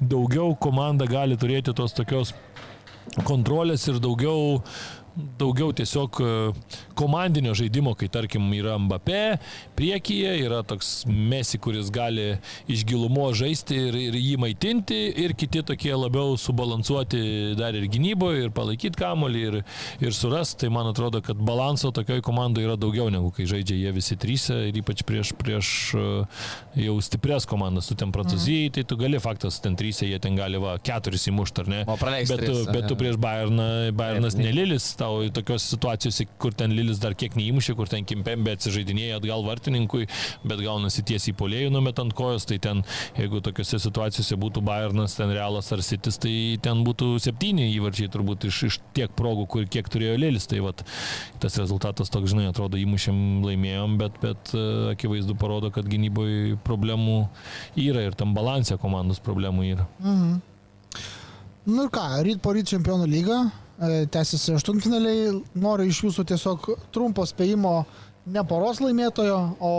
daugiau komanda gali turėti tos tokios kontrolės ir daugiau daugiau tiesiog e, komandinio žaidimo, kai tarkim yra Mbappé, priekyje yra toks Mesi, kuris gali iš gilumo žaisti ir, ir jį maitinti, ir kiti tokie labiau subalansuoti dar ir gynyboje, ir palaikyti kamolį, ir, ir surasti. Tai man atrodo, kad balanso tokioje komandoje yra daugiau negu kai žaidžia jie visi trys, ir ypač prieš, prieš e, jau stiprias komandas, tu ten prancūzijai, tai tu gali faktas, ten trys, jie ten gali va keturis įmušti, ar ne? O praleist Bet, tu, tris, bet tu prieš Bayerną, Bayernas Taip, ne Lilis, tau tokios situacijose, kur ten Lilis dar kiek neįmušė, kur ten Kimpembe atsižaidinėja atgal vartininkui, bet gaunasi tiesiai polėjų numetant kojos, tai ten, jeigu tokiose situacijose būtų Bayernas, ten Realas ar Sitis, tai ten būtų septyni įvarčiai turbūt iš, iš tiek progų, kur kiek turėjo Lilis. Tai vat, tas rezultatas toks, žinai, atrodo, įmušėm, laimėjom, bet, bet e, akivaizdu parodo, kad gynyboje problemų yra ir tam balansė komandos problemų yra. Mhm. Nu ir ką, ryt po ryt čempionų lyga, tęsiasi aštuntfinaliai, noriu iš jūsų tiesiog trumpo spėjimo ne poros laimėtojo, o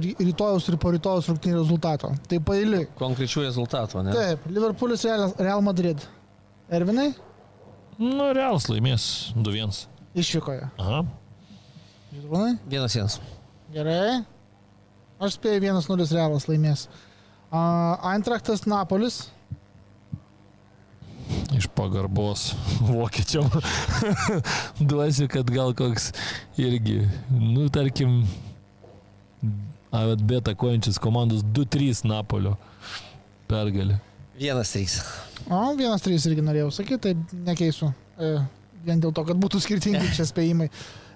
ry- rytojaus ir po rytojaus rungtynių rezultato. Tai paili. Konkrečių rezultatų, ne? Taip, Liverpoolis Real, Real Madrid. Ervinai? Nu, Realas laimės 2-1. Išvykoje. Aha. Žydrūnai? Vienas vienas. Gerai. Aš spėju 1-0 Realas laimės. Uh, Eintrachtas Napolis. Pagarbos vokiečiam duosiu, kad gal koks irgi, nu, tarkim, bet atakuojančias komandos 2-3 Napolio pergalė. Vienas trys. O, vienas trys irgi norėjau sakyti, tai nekeisiu. E, vien dėl to, kad būtų skirtingi čia spėjimai.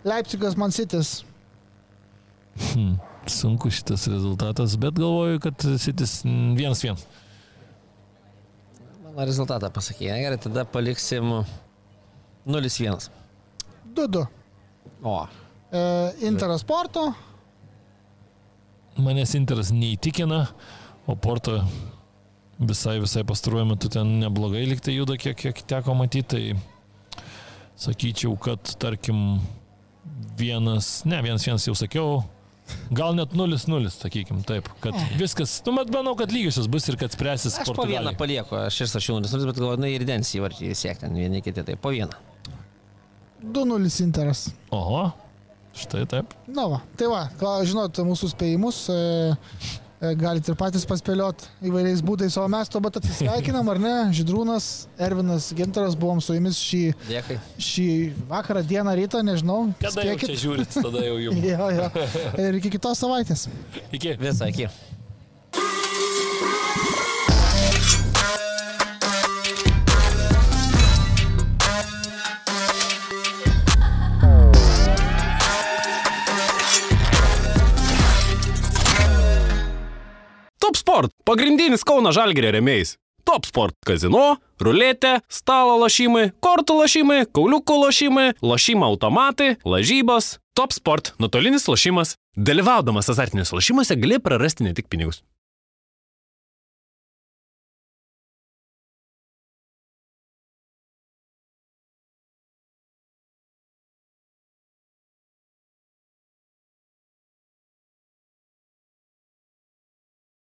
Leipzigas man sitis. Hmm. Sunku šitas rezultatas, bet galvoju, kad Sitis 1-1. Mano rezultatą pasakė. Gerai, tada paliksim 0-1. 2-2. O, E, Interas Porto. Manęs Interas neįtikina, o Porto visai, visai pastaruoju metu ten neblogai liktai juda, kiek, kiek teko matyti. Tai sakyčiau, kad tarkim vienas, ne, vienas vienas jau sakiau, gal net 0-0, sakykim, taip, kad viskas, nu, bet manau, kad lygiosios bus ir kad spręsis aš po vieną Portugalija. palieku, aš ir sačiau 0-0, bet galvoju, na ir densį įvartį siekti, vieni kiti, tai po vieną. 2-0 Interas. Oho, štai taip. Na va, tai va, žinot mūsų spėjimus, e, galite ir patys paspėliot įvairiais būdais, o mes to bet atsisveikinam, ar ne? Žydrūnas, Ervinas, Gintaras, buvom su jumis šį, Dėkui. šį vakarą, dieną, rytą, nežinau. Kada jau čia žiūrit, tada jau jums. Jo, jo. Ir iki kitos savaitės. Iki. Visą iki. Top Sport - pagrindinis Kauno Žalgirio remėjais. Top Sport - kazino, ruletė, stalo lošimai, kortų lošimai, kauliukų lošimai, lošimo automatai, lažybos. Top Sport - nuotolinis lošimas. Dalyvaudamas azartiniuose lošimuose gali prarasti ne tik pinigus.